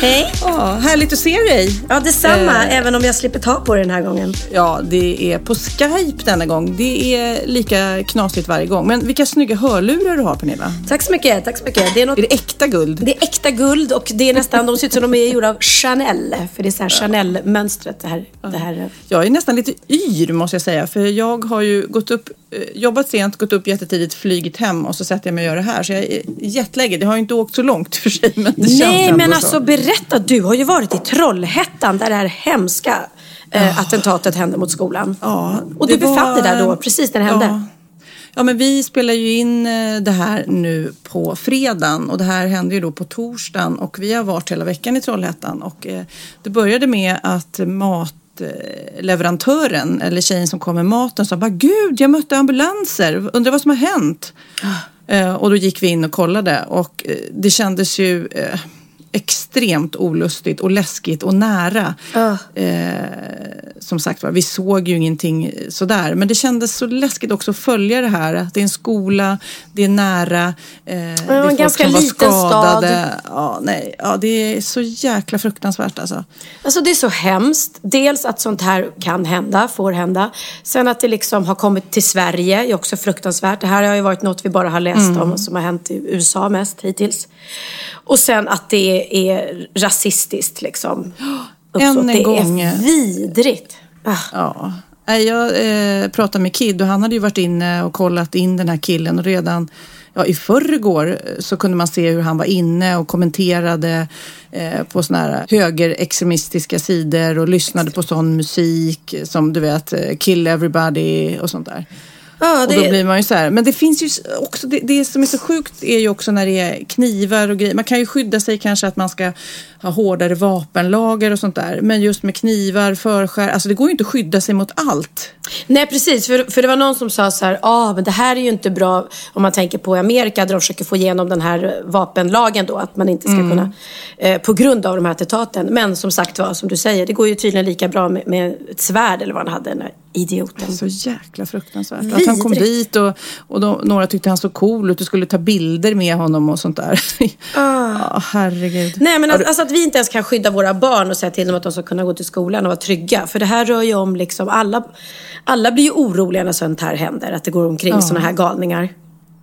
Hej! Ja, härligt att se dig. Ja, detsamma, Eh. även om jag slipper ta på det den här gången. Ja, det är på Skype denna gång. Det är lika knasigt varje gång. Men vilka snygga hörlurar du har Pernilla. Tack så mycket, tack så mycket. Det är, något, Är det äkta guld? det är äkta guld och det är nästan, de ser ut som de är gjorda av Chanel. För det är så här Chanel-mönstret det här. Det här. Jag är nästan lite yr måste jag säga. För jag har ju gått upp, eh, jobbat sent, gått upp jättetidigt, flygit hem och så sätter jag mig och gör det här. Så jag är jetlaggad. Jag har ju inte åkt så långt för sig. Men det känns Nej, ändå men så. alltså berätta. Du har ju varit i Trollhättan där det här hemska eh, attentatet hände mot skolan. Ja, och du var- befann dig där då, precis när det hände. Ja. Ja, men vi spelar ju in eh, det här nu på fredagen och det här hände ju då på torsdagen och vi har varit hela veckan i Trollhättan och eh, det började med att matleverantören eller tjejen som kom med maten sa bara gud jag mötte ambulanser, undrar vad som har hänt? Eh, och då gick vi in och kollade och det kändes ju extremt olustigt och läskigt och nära. Eh, som sagt var, vi såg ju ingenting sådär. Men det kändes så läskigt också att följa det här. Att det är en skola, det är nära. Eh, det är en folk ganska som var liten stad. Ja, nej, ja, det är så jäkla fruktansvärt alltså. Alltså det är så hemskt. Dels att sånt här kan hända, får hända. Sen att det liksom har kommit till Sverige är också fruktansvärt. Det här har ju varit något vi bara har läst Mm. om och som har hänt i USA mest hittills. Och sen att det är rasistiskt liksom. Än en det gång. är vidrigt. Ah. Ja. Jag eh, pratade med Kid och han hade ju varit inne och kollat in den här killen och redan ja, i förrgår eh, så kunde man se hur han var inne och kommenterade eh, på såna här högerextremistiska sidor och lyssnade på sån musik som du vet, eh, Kill Everybody och sånt där. Ja, Och då det, blir man ju så här. Men det finns ju också, det, det som är så sjukt är ju också när det är knivar och grejer. Man kan ju skydda sig kanske att man ska ha hårdare vapenlager och sånt där. Men just med knivar, förskär, alltså det går ju inte att skydda sig mot allt. Nej precis, för, för det var någon som sa så här, ah, men det här är ju inte bra om man tänker på Amerika där de försöker få igenom den här vapenlagen då, att man inte ska Mm. kunna, eh, på grund av de här attentaten. Men som sagt var, som du säger, det går ju tydligen lika bra med, med ett svärd eller vad han hade, idioten. Så jäkla fruktansvärt. Att han kom Vidrigt. dit och, och de, några tyckte han såg cool ut och skulle ta bilder med honom och sånt där. Ja, herregud. Nej men att, alltså att vi inte ens kan skydda våra barn och säga till dem att de ska kunna gå till skolan och vara trygga. För det här rör ju om liksom alla, alla blir ju oroliga när sånt här händer. Att det går omkring Ja. såna här galningar.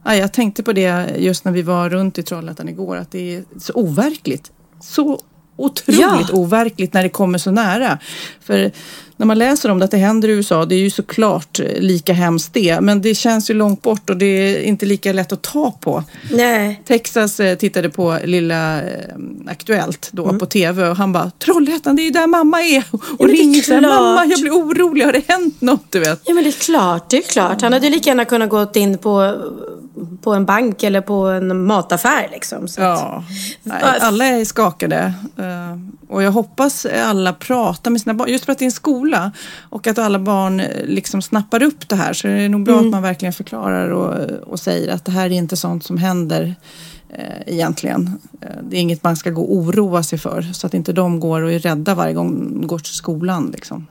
Ja, jag tänkte på det just när vi var runt i Trollhättan igår, att det är så overkligt. Så otroligt Ja. overkligt när det kommer så nära. För när man läser om det att det händer i USA, det är ju såklart eh, lika hemskt det, men det känns ju långt bort och det är inte lika lätt att ta på. Nej. Texas eh, tittade på Lilla eh, Aktuellt då på tv och han bara Trollhättan, det är ju där mamma är. Och är ringer så här, mamma jag blir orolig, har det hänt något? Du vet. Ja men det är klart, det är klart. Han hade lika gärna kunnat gå in på, på en bank eller på en mataffär liksom. Så Ja, nej, alla är skakade. Och jag hoppas alla pratar med sina barn, just för att det är en skola och att alla barn eh, liksom snappar upp det här. Så det är nog bra Mm. att man verkligen förklarar och, och säger att det här är inte sånt som händer eh, egentligen. Eh, Det är inget man ska gå och oroa sig för så att inte de går och är rädda varje gång de går till skolan. Liksom.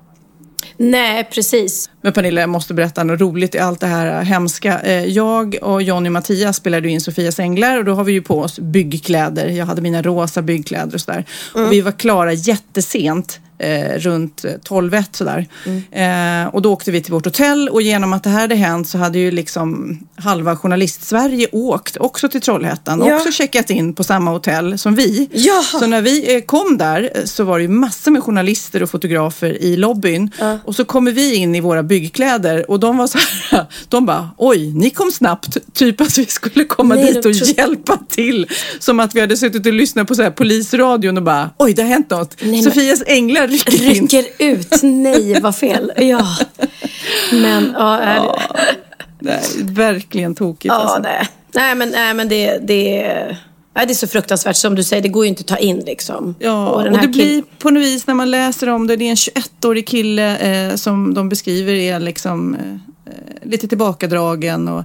Nej, precis. Men Pernilla, jag måste berätta något roligt i allt det här hemska. Eh, Jag och Jonny och Mattias spelade in Sofias änglar och då har vi ju på oss byggkläder. Jag hade mina rosa byggkläder och sådär. Och vi var klara jättesent eh, runt 12 sådär. Eh, och då åkte vi till vårt hotell och genom att det här hade hänt så hade ju liksom halva journalist-Sverige åkt också till Trollhättan och Ja. också checkat in på samma hotell som vi. Ja. Så när vi eh, kom där eh, så var det ju massor med journalister och fotografer i lobbyn. Och så kommer vi in i våra byggkläder och de var så här, de bara oj, ni kom snabbt, typ att vi skulle komma Nej, dit och hjälpa till. Som att vi hade suttit och lyssnat på så här polisradion och bara oj, det har hänt något. Nej, men- Sofias änglar rycker in. Rycker ut. Nej, vad fel. Ja. Men, ja, är det... Nej, verkligen tokigt Ja, alltså. nej. Nej, men, nej, men det, det, nej, det är så fruktansvärt. Som du säger, det går ju inte att ta in liksom. Ja, och, den det blir på något vis när man läser om det, det är en 21-årig kille eh, som de beskriver är liksom eh, lite tillbakadragen och,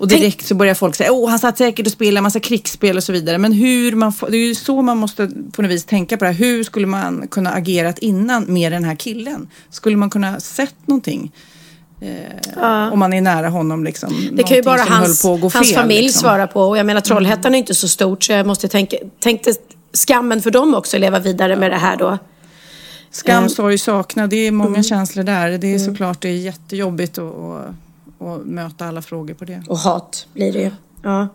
och Tänk- direkt så börjar folk säga åh han satt säkert och spelade en massa krigsspel och så vidare. Men hur man det är ju så man måste på något vis tänka på det här. Hur skulle man kunna agerat innan med den här killen? Skulle man kunna sett någonting? Eh, Om man är nära honom liksom. Det kan ju bara hans, att hans fel, familj liksom. svara på. Och jag menar Trollhättan är inte så stort så jag måste tänka, tänkte skammen för dem också leva vidare med det här då. Skam, Mm. sorg, saknad. Det är många känslor där. Det är såklart det är jättejobbigt att, att, att möta alla frågor på det. Och hat blir det ju. Ja.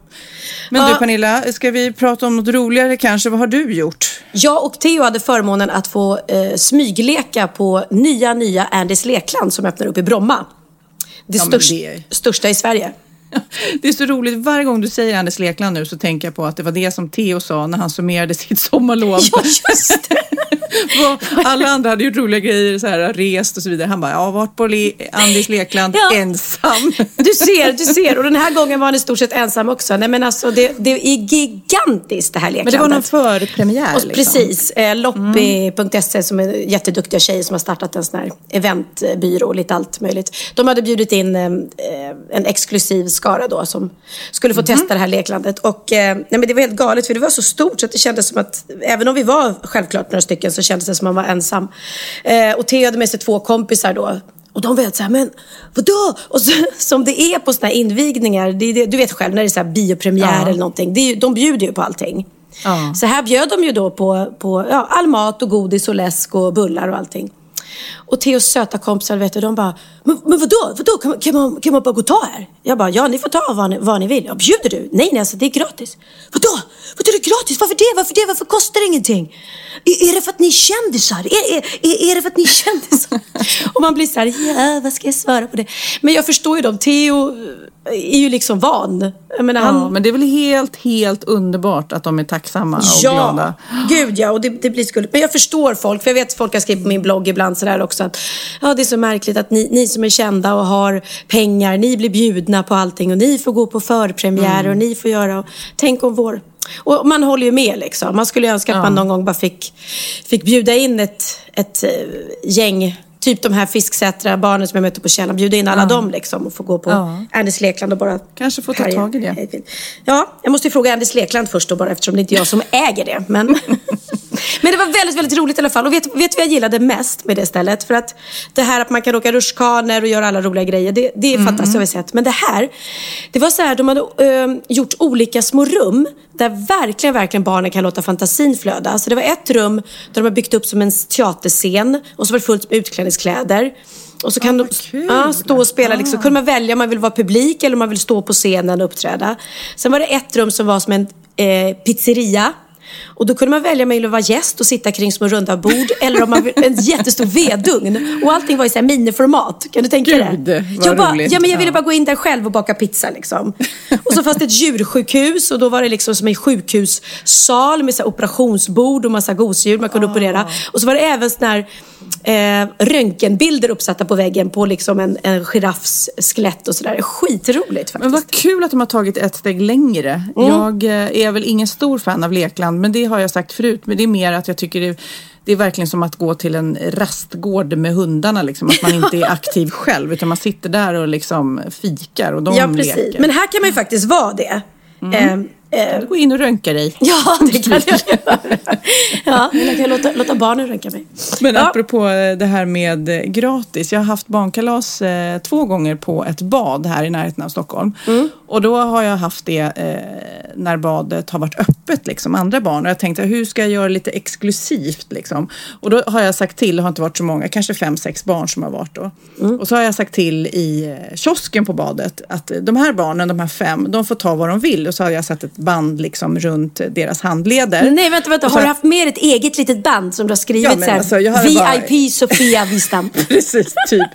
Men Ja. du Pernilla, ska vi prata om något roligare kanske? Vad har du gjort? Jag och Theo hade förmånen att få eh, smygleka på nya, nya Andys lekland som öppnar upp i Bromma. Det, Ja, störst, det största i Sverige. Det är så roligt. Varje gång du säger Anders Lekland nu så tänker jag på att det var det som Theo sa när han summerade sitt sommarlov. Ja, just det. Alla andra hade gjort roliga grejer, så här, rest och så vidare. Han bara, ja, varit på Le- Andis Lekland Ja. ensam. Du ser, du ser. Och den här gången var han i stort sett ensam också. Nej men alltså det, det är gigantiskt det här leklandet. Men det var någon förpremiär Och liksom. Precis. Eh, Loppi.se som är jätteduktiga tjejer som har startat en sån här eventbyrå och lite allt möjligt. De hade bjudit in eh, en exklusiv skara då som skulle få testa det här leklandet. Och eh, nej, men det var helt galet för det var så stort så att det kändes som att även om vi var självklart några stycken så kändes det som att man var ensam. Eh, och Theo hade med sig två kompisar då. Och de vet så här, men vadå? Och så, som det är på såna här invigningar, det det, du vet själv när det är så här biopremiär Ja. eller någonting. Det de bjuder ju på allting. Ja. Så här bjöd de ju då på, på ja, all mat och godis och läsk och bullar och allting. Och Theos söta kompisar, vet du, de bara, men, men vadå, vadå? Kan, kan, man, kan man bara gå och ta här? Jag bara, ja ni får ta vad ni, vad ni vill. Ja, bjuder du? Nej, nej, alltså det är gratis. Vadå? Vadå är det gratis? Varför det? Varför det? Varför kostar det ingenting? Är, är det för att ni är kändisar? Är, är, är, är det för att ni är kändisar? och man blir så här, ja vad ska jag svara på det? Men jag förstår ju dem, Theo är ju liksom van. Jag menar, han, Ja, men det är väl helt, helt underbart att de är tacksamma och glada. gud ja. Och det, det blir skulligt. Men jag förstår folk. För jag vet att folk har skrivit på min blogg ibland sådär också. Att, ja, det är så märkligt att ni, ni som är kända och har pengar, ni blir bjudna på allting. Och ni får gå på förpremiär Mm. och ni får göra. Och, tänk om vår... Och man håller ju med liksom. Man skulle ju önska att man någon gång bara fick, fick bjuda in ett, ett eh, gäng Typ de här Fisksätra barnen som jag mötte på Källan. Bjuda in alla dem liksom och få gå på Ja. Anders Lekland och bara Kanske få ta härja. tag i det. Ja, jag måste ju fråga Anders Lekland först då bara eftersom det inte är jag som äger det. Men, men det var väldigt, väldigt roligt i alla fall. Och vet, vet vad jag gillade mest med det stället? För att det här att man kan åka rutschkanor och göra alla roliga grejer, det, det är Mm. fantastiskt har vi sett. Men det här, det var så här, de hade eh, gjort olika små rum där verkligen, verkligen barnen kan låta fantasin flöda. Så det var ett rum där de har byggt upp som en teaterscen och så var det fullt med utklädningskläder. Och så kan de vad kul. ja, stå och spela. Liksom. kunde man välja om man vill vara publik eller om man vill stå på scenen och uppträda. Sen var det ett rum som var som en eh, pizzeria. Och då kunde man välja man ville vara gäst och sitta kring små runda bord eller om man vill, en jättestor vedugn. Och allting var i så här miniformat. Kan du tänka dig? Vad jag bara, roligt. Ja, men jag ville bara gå in där själv och baka pizza liksom. Och så fanns det ett djursjukhus och då var det liksom som en sjukhussal med så operationsbord och massa gosedjur man kunde operera. Och så var det även såna här eh, röntgenbilder uppsatta på väggen på liksom en, en giraffs skelett och sådär. Skitroligt faktiskt. Men vad kul att de har tagit ett steg längre. Jag eh, är väl ingen stor fan av lekland, men det har jag sagt förut. Men det är mer att jag tycker det, det är verkligen som att gå till en rastgård med hundarna. Liksom. Att man inte är aktiv själv, utan man sitter där och liksom fikar och de ja, precis. leker. Men här kan man ju faktiskt vara det. Eh, eh, Gå in och rönka dig. ja, det kan jag göra. Ja, jag kan låta, låta barnen röntga mig. Men ja. apropå eh, det här med eh, gratis. Jag har haft barnkalas eh, två gånger på ett bad här i närheten av Stockholm. Mm. Och då har jag haft det eh, när badet har varit öppet, liksom, andra barn. Och jag tänkte, hur ska jag göra lite exklusivt? Liksom? Och då har jag sagt till, det har inte varit så många, kanske fem, sex barn som har varit då. Och så har jag sagt till i eh, kiosken på badet att de här barnen, de här fem, de får ta vad de vill. Och så har jag satt ett band liksom runt deras handleder. Nej, vänta, vänta. Så- Har du haft med ett eget litet band som du har skrivit Ja, men så här, alltså, hade bara- VIP Sofia Wistam? Precis, typ.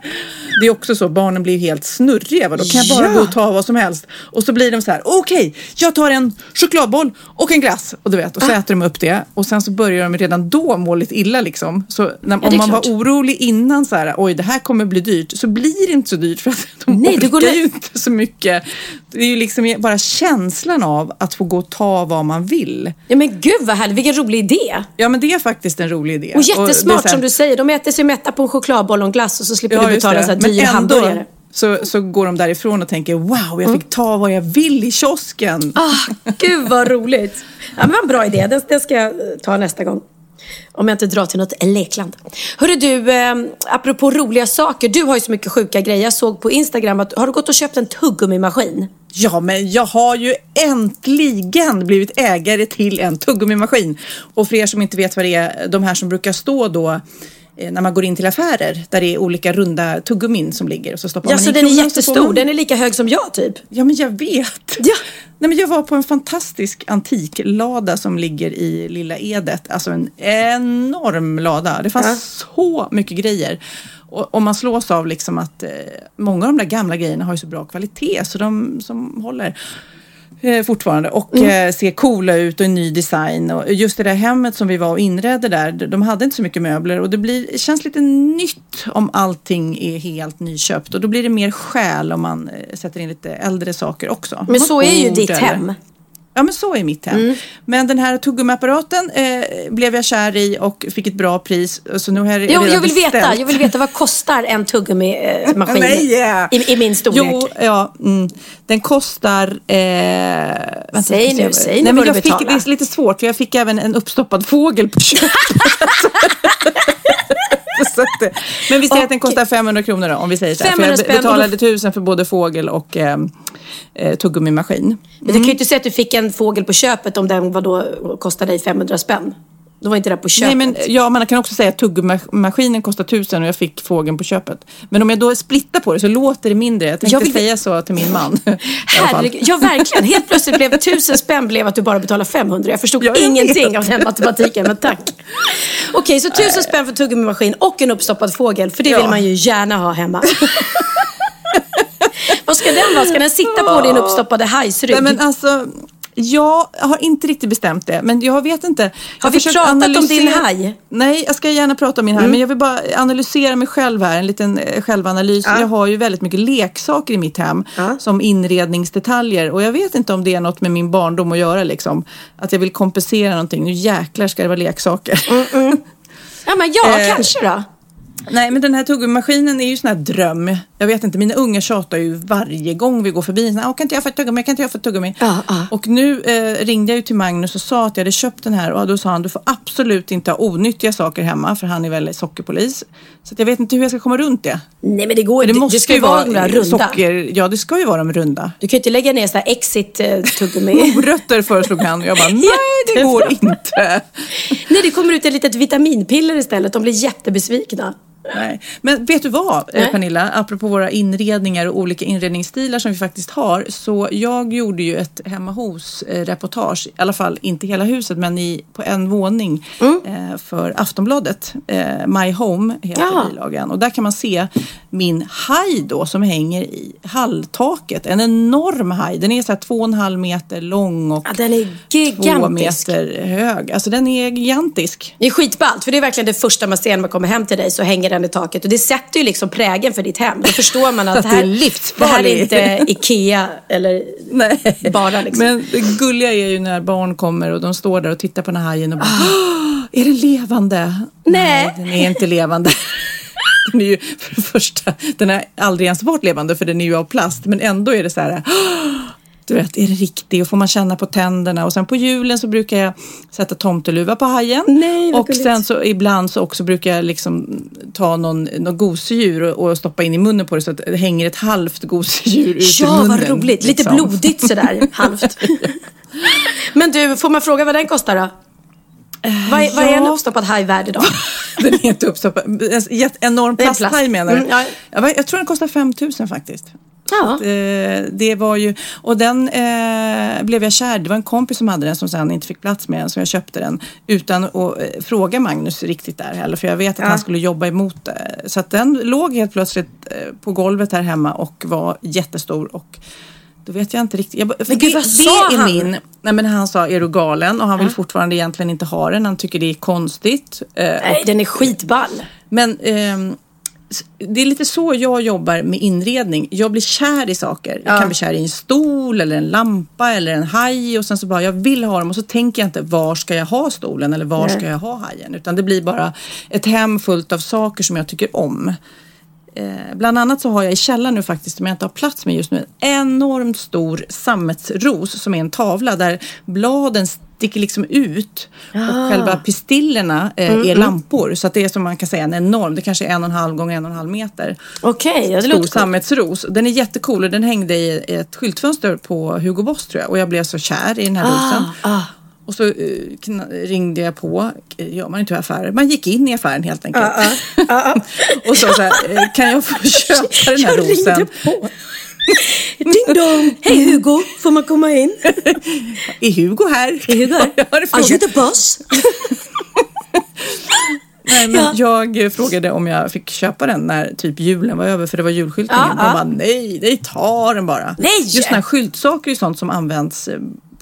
Det är också så, barnen blir helt snurriga. Då kan jag bara Ja. gå och ta vad som helst. Och så blir de så här, okej, jag tar en chokladboll och en glass. Och du vet, och så Ah. äter de upp det. Och sen så börjar de redan då må lite illa liksom. Så när, det om man klart. var orolig innan så här, oj det här kommer bli dyrt. Så blir det inte så dyrt för att de Nej, orkar går ju inte så mycket. Det är ju liksom bara känslan av att få gå och ta vad man vill. Ja men gud vad härligt, vilken rolig idé. Ja men det är faktiskt en rolig idé. Och jättesmart så här- som du säger, de äter sig mätta på en chokladboll och en glass och så slipper du just betala så här dyr ändå hamburgare. Så, så går de därifrån och tänker wow, jag fick ta vad jag vill i kiosken. Ah, gud vad roligt. Ja, men vad en bra idé, den, den ska jag eh, ta nästa gång. Om jag inte drar till något lekland. Hörru du, eh, apropå roliga saker. Du har ju så mycket sjuka grejer. Jag såg på Instagram att har du gått och köpt en tuggummimaskin? Ja, men jag har ju äntligen blivit ägare till en tuggummimaskin. Och för er som inte vet vad det är, de här som brukar stå då när man går in till affärer där det är olika runda tuggummin som ligger och så stoppar Ja, man så in den är jättestor. man- Den är lika hög som jag typ. Ja, men jag vet. Ja. Nej, men jag var på en fantastisk antiklada som ligger i Lilla Edet. Alltså en enorm lada. Det fanns Ja. så mycket grejer. Och, och man slås av liksom att eh, många av de där gamla grejerna har ju så bra kvalitet så de som håller eh, fortfarande och Mm. eh, ser coola ut och en ny design. Och just det där hemmet som vi var och inredde där, de- de hade inte så mycket möbler och det blir, känns lite nytt om allting är helt nyköpt och då blir det mer själ om man eh, sätter in lite äldre saker också. Men så är ju ditt hem. Ja men så är mitt hem. Men den här tuggummiapparaten eh, blev jag kär i och fick ett bra pris. Så nu har jag Jag, redan jag, vill veta, beställt. jag vill veta vad kostar en tuggummi-maskin Nej! i, i min storlek? Jo, ja, mm, den kostar... Eh, vänta, Säg nu, säg Nej, nu men vad du jag fick. Det är lite svårt för jag fick även en uppstoppad fågel på köpet. Att, det- men vi säger att den Och- kostar 500 kronor då, om vi säger så. här. För 500 jag och betalade tusen för både fågel och eh, eh, tuggummimaskin. Men du kan ju inte säga att du fick en fågel på köpet om den var då, kostade dig 500 spänn. Då var inte det på köpet. Nej, men, ja, man kan också säga att tuggmaskinen kostar tusen och jag fick fågeln på köpet. Men om jag då splittar på det så låter det mindre. Jag tänkte Jag vill- säga så till min man. Herregud, ja verkligen. Helt plötsligt blev tusen spänn blev att du bara betalade 500. Jag förstod Ja, jag ingenting vet. av den matematiken, men tack. Okej, så tusen spänn för tuggummimaskin och en uppstoppad fågel, för det Ja. vill man ju gärna ha hemma. Vad ska den vara? Ska den sitta på din uppstoppade hajsrygg? Nej, men alltså, jag har inte riktigt bestämt det. Men jag vet inte. Jag Har vi pratat om din analysera- haj? Mm. Nej, jag ska gärna prata om min haj. Men jag vill bara analysera mig själv här. En liten eh, självanalys. Ja. Jag har ju väldigt mycket leksaker i mitt hem. Ja. Som inredningsdetaljer. Och jag vet inte om det är något med min barndom att göra. Liksom. Att jag vill kompensera någonting. Nu jäklar ska det vara leksaker. Ja, men ja, Eh, kanske då. Nej, men den här tuggummimaskinen är ju sån här dröm. Jag vet inte, mina unga tjatar ju varje gång vi går förbi. Så, här, "Åh, kan inte jag få ett tuggummi? Kan inte jag få ett tuggummi? Ja, ja. Och nu eh, ringde jag ju till Magnus och sa att jag hade köpt den här och då sa han du får absolut inte ha onyttiga saker hemma för han är väl sockerpolis. Så jag vet inte hur jag ska komma runt det. Nej, men det går För det inte. måste ska ju vara de runda. socker. Ja, det ska ju vara de runda. Du kan ju inte lägga ner sådana här exit-tuggummi. Morötter föreslog han och jag bara nej det går inte. Nej, det kommer ut ett litet vitaminpiller istället. De blir jättebesvikna. Nej. Men vet du vad eh, Nej. Pernilla, apropå våra inredningar och olika inredningsstilar som vi faktiskt har. Så jag gjorde ju ett hemma hos-reportage, i alla fall inte hela huset men i, på en våning Mm. eh, för Aftonbladet. Eh, My Home heter Ja. bilagan och där kan man se min haj då som hänger i halltaket. En enorm haj, den är så här två och en halv meter lång och Ja, den är två gigantisk. meter hög. Alltså den är gigantisk. Det är skitballt, för det är verkligen det första man ser när man kommer hem till dig, så hänger den i taket. Och det sätter ju liksom prägen för ditt hem. Då förstår man att Att det det här, är det här är inte Ikea eller Nej. bara liksom. Men det gulliga är ju när barn kommer och de står där och tittar på den här hajen och bara "Åh, Är den levande? Nej. den är inte levande. Den är ju för det första, den har aldrig ens varit levande för den är ju av plast men ändå är det så här "Åh, du vet, är det riktigt? Och får man känna på tänderna. Och sen på julen så brukar jag sätta tomteluva på hajen. Nej, och gulligt. sen så ibland så också brukar jag liksom ta någon, någon gosedjur och, och stoppa in i munnen på det så att det hänger ett halvt gosedjur ut ur Ja, munnen. vad roligt. Lite liksom. blodigt sådär, halvt. Men du, får man fråga vad den kostar då? Vad är, vad är en ja. uppstoppad haj värd idag? Den är inte uppstoppad. En enorm plasthaj menar du? Mm, ja. jag tror den kostar 5 000 faktiskt. Ja. Eh, det var ju, och den eh, blev jag kär Det var en kompis som hade den som sen inte fick plats med den. Så jag köpte den utan att eh, fråga Magnus riktigt där heller. För jag vet att Ja. han skulle jobba emot det. Så att den låg helt plötsligt eh, på golvet här hemma och var jättestor. Och då vet jag inte riktigt. Jag, Men gud, det, vad det sa är han? min. Nej men han sa, är du galen? Och han vill fortfarande egentligen inte ha den. Han tycker det är konstigt. Eh, Nej, den är skitball. men ehm, det är lite så jag jobbar med inredning. Jag blir kär i saker. Jag Ja. kan bli kär i en stol eller en lampa eller en haj och sen så bara jag vill ha dem och så tänker jag inte var ska jag ha stolen eller var Nej. ska jag ha hajen. Utan det blir bara ett hem fullt av saker som jag tycker om. Eh, bland annat så har jag i källaren nu faktiskt, som jag inte har plats med just nu, en enormt stor sammetsros som är en tavla där bladen sticker liksom ut och själva pistillerna eh, är lampor. Så att det är som man kan säga en enorm, det kanske är en och en halv gånger en och en halv meter. Okej, ja, det Stor låter coolt. sammetsros. Den är jättecool och den hängde i ett skyltfönster på Hugo Boss tror jag. Och jag blev så kär i den här rosen. ah. Och så eh, ringde jag på, eh, gör man inte i affärer, man gick in i affären helt enkelt. och så, så här, eh, kan jag få köpa den här Jag rosen? ringde på. Ding dong! Hej Hugo, får man komma in? Är Hugo här? Är Hugo här? Jag Are you the boss? nej, men Ja. jag frågade om jag fick köpa den när typ julen var över för det var julskyltningen. Ja, De ja. bara nej, nej ta den bara. Nej! Just när skyltsaker är sånt som används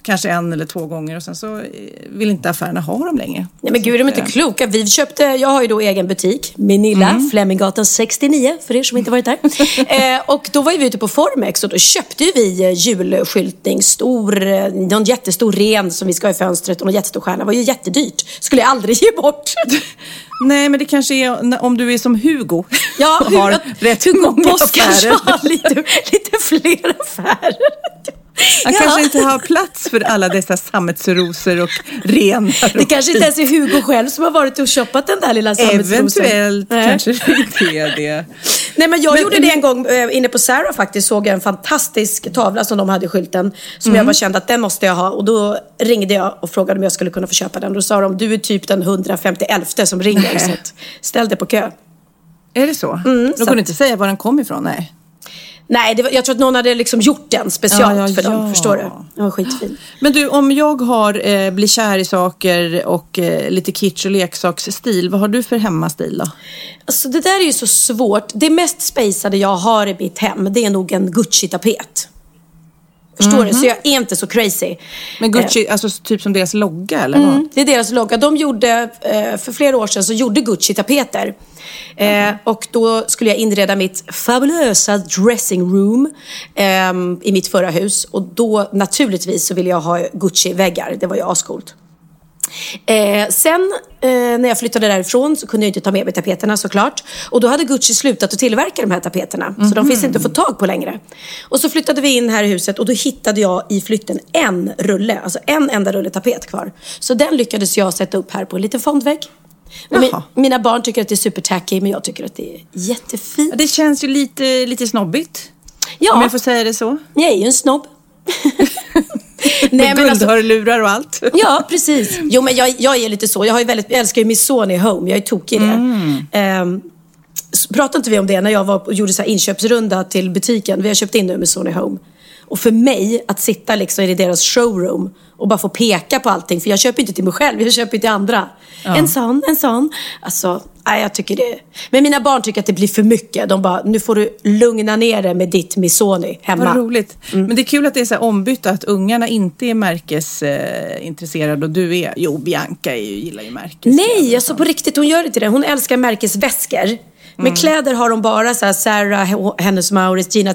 kanske en eller två gånger och sen så eh, vill inte affärerna ha dem längre. Nej men gud, de är inte kloka. Vi köpte, jag har ju då egen butik, Minilla, Mm. Fleminggatan 69, för er som inte varit där. eh, och då var vi ute på Formex och då köpte vi eh, julskyltning, stor, eh, någon jättestor ren som vi ska ha i fönstret och någon jättestor stjärna. Det var ju jättedyrt. Skulle jag aldrig ge bort. Nej, men det kanske är om du är som Hugo. Ja, har rätt Hugo många Boss kanske affärer. har lite, lite fler affärer. Han Ja. kanske inte har plats för alla dessa sammetsrosor och renar. Det kanske inte ens är Hugo själv som har varit och shoppat den där lilla sammetsrosen. Eventuellt Nej. kanske det inte är det. Nej men jag Men- gjorde det en gång eh, inne på Sarah faktiskt. Såg jag en fantastisk tavla som de hade i skylten. Som Mm. jag bara kände att den måste jag ha. Och då ringde jag och frågade om jag skulle kunna få köpa den. Då sa de, du är typ den 151 som ringer. Så att, ställ dig på kö. Är det så? Mm, så kunde att- inte säga var den kom ifrån, nej. Nej, var, jag tror att någon hade liksom gjort den specialt Ja, ja, för dem. ja. Förstår du? Den var skitfin. Men du, om jag har eh, blir kär i saker och eh, lite kitsch och leksaksstil, vad har du för hemmastil då? Alltså det där är ju så svårt. Det mest spacade jag har i mitt hem, det är nog en Gucci-tapet. Förstår Mhm. du? Så jag är inte så crazy. Men Gucci, alltså typ som deras logga eller vad? Mm, det är deras logga. De gjorde, eh, för flera år sedan så gjorde Gucci tapeter. Eh, och då skulle jag inreda mitt fabulösa dressing room eh, i mitt förra hus. Och då naturligtvis så ville jag ha Gucci-väggar. Det var ju ascoolt. Eh, sen eh, när jag flyttade därifrån så kunde jag inte ta med mig tapeterna såklart. Och då hade Gucci slutat att tillverka de här tapeterna. Så de finns inte att få tag på längre. Och så flyttade vi in här i huset och då hittade jag i flytten en rulle. Alltså en enda rulle tapet kvar. Så den lyckades jag sätta upp här på en liten fondvägg. Och mi- Jaha. mina barn tycker att det är supertacky men jag tycker att det är jättefint. Ja, Det känns ju lite, lite snobbigt. Ja, Om jag får säga det så. jag är ju en snobb. Nej, men alltså, guldhörlurar och allt. Ja, precis. Jo, men jag, jag är lite så. Jag, har ju väldigt, jag älskar ju Miss Sony Home. Jag är tokig i det. Ehm, s- pratade inte vi om det när jag var och gjorde så inköpsrunda till butiken? Vi har köpt in nu med Sony Home. Och för mig, att sitta liksom i deras showroom och bara få peka på allting. För jag köper inte till mig själv, jag köper till andra. En sån, en sån. Alltså, nej, jag tycker det. Men mina barn tycker att det blir för mycket. De bara, nu får du lugna ner dig med ditt Missoni hemma. Vad roligt. Men det är kul att det är så här ombytt att ungarna inte är märkesintresserade intresserade och du är. Jo, Bianca är ju, gillar ju märkes. Nej, alltså på riktigt, hon gör inte det. Hon älskar märkesväskor. Men kläder har hon bara så här Sarah, Hennes Mauritz, Gina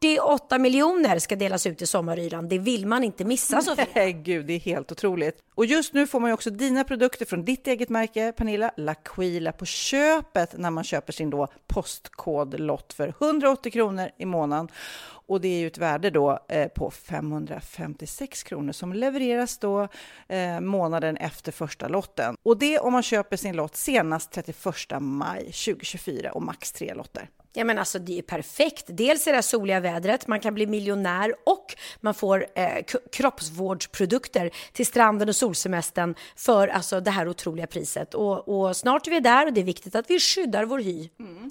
48 miljoner ska delas ut i sommaryran. Det vill man inte missa Sofia. Nej, gud, det är helt otroligt. Och just nu får man ju också dina produkter från ditt eget märke, Pernilla, L'Aquila, på köpet när man köper sin då postkodlott för 180 kronor i månaden. Och det är ju ett värde då eh, på 556 kronor som levereras då eh, månaden efter första lotten. Och det om man köper sin lott senast 31 maj 2024 och max tre lotter. Ja men alltså det är perfekt. Dels är det soliga vädret, man kan bli miljonär och man får eh, kroppsvårdsprodukter till stranden och solsemestern för alltså det här otroliga priset. Och, och, snart är vi där och det är viktigt att vi skyddar vår hy. Mm.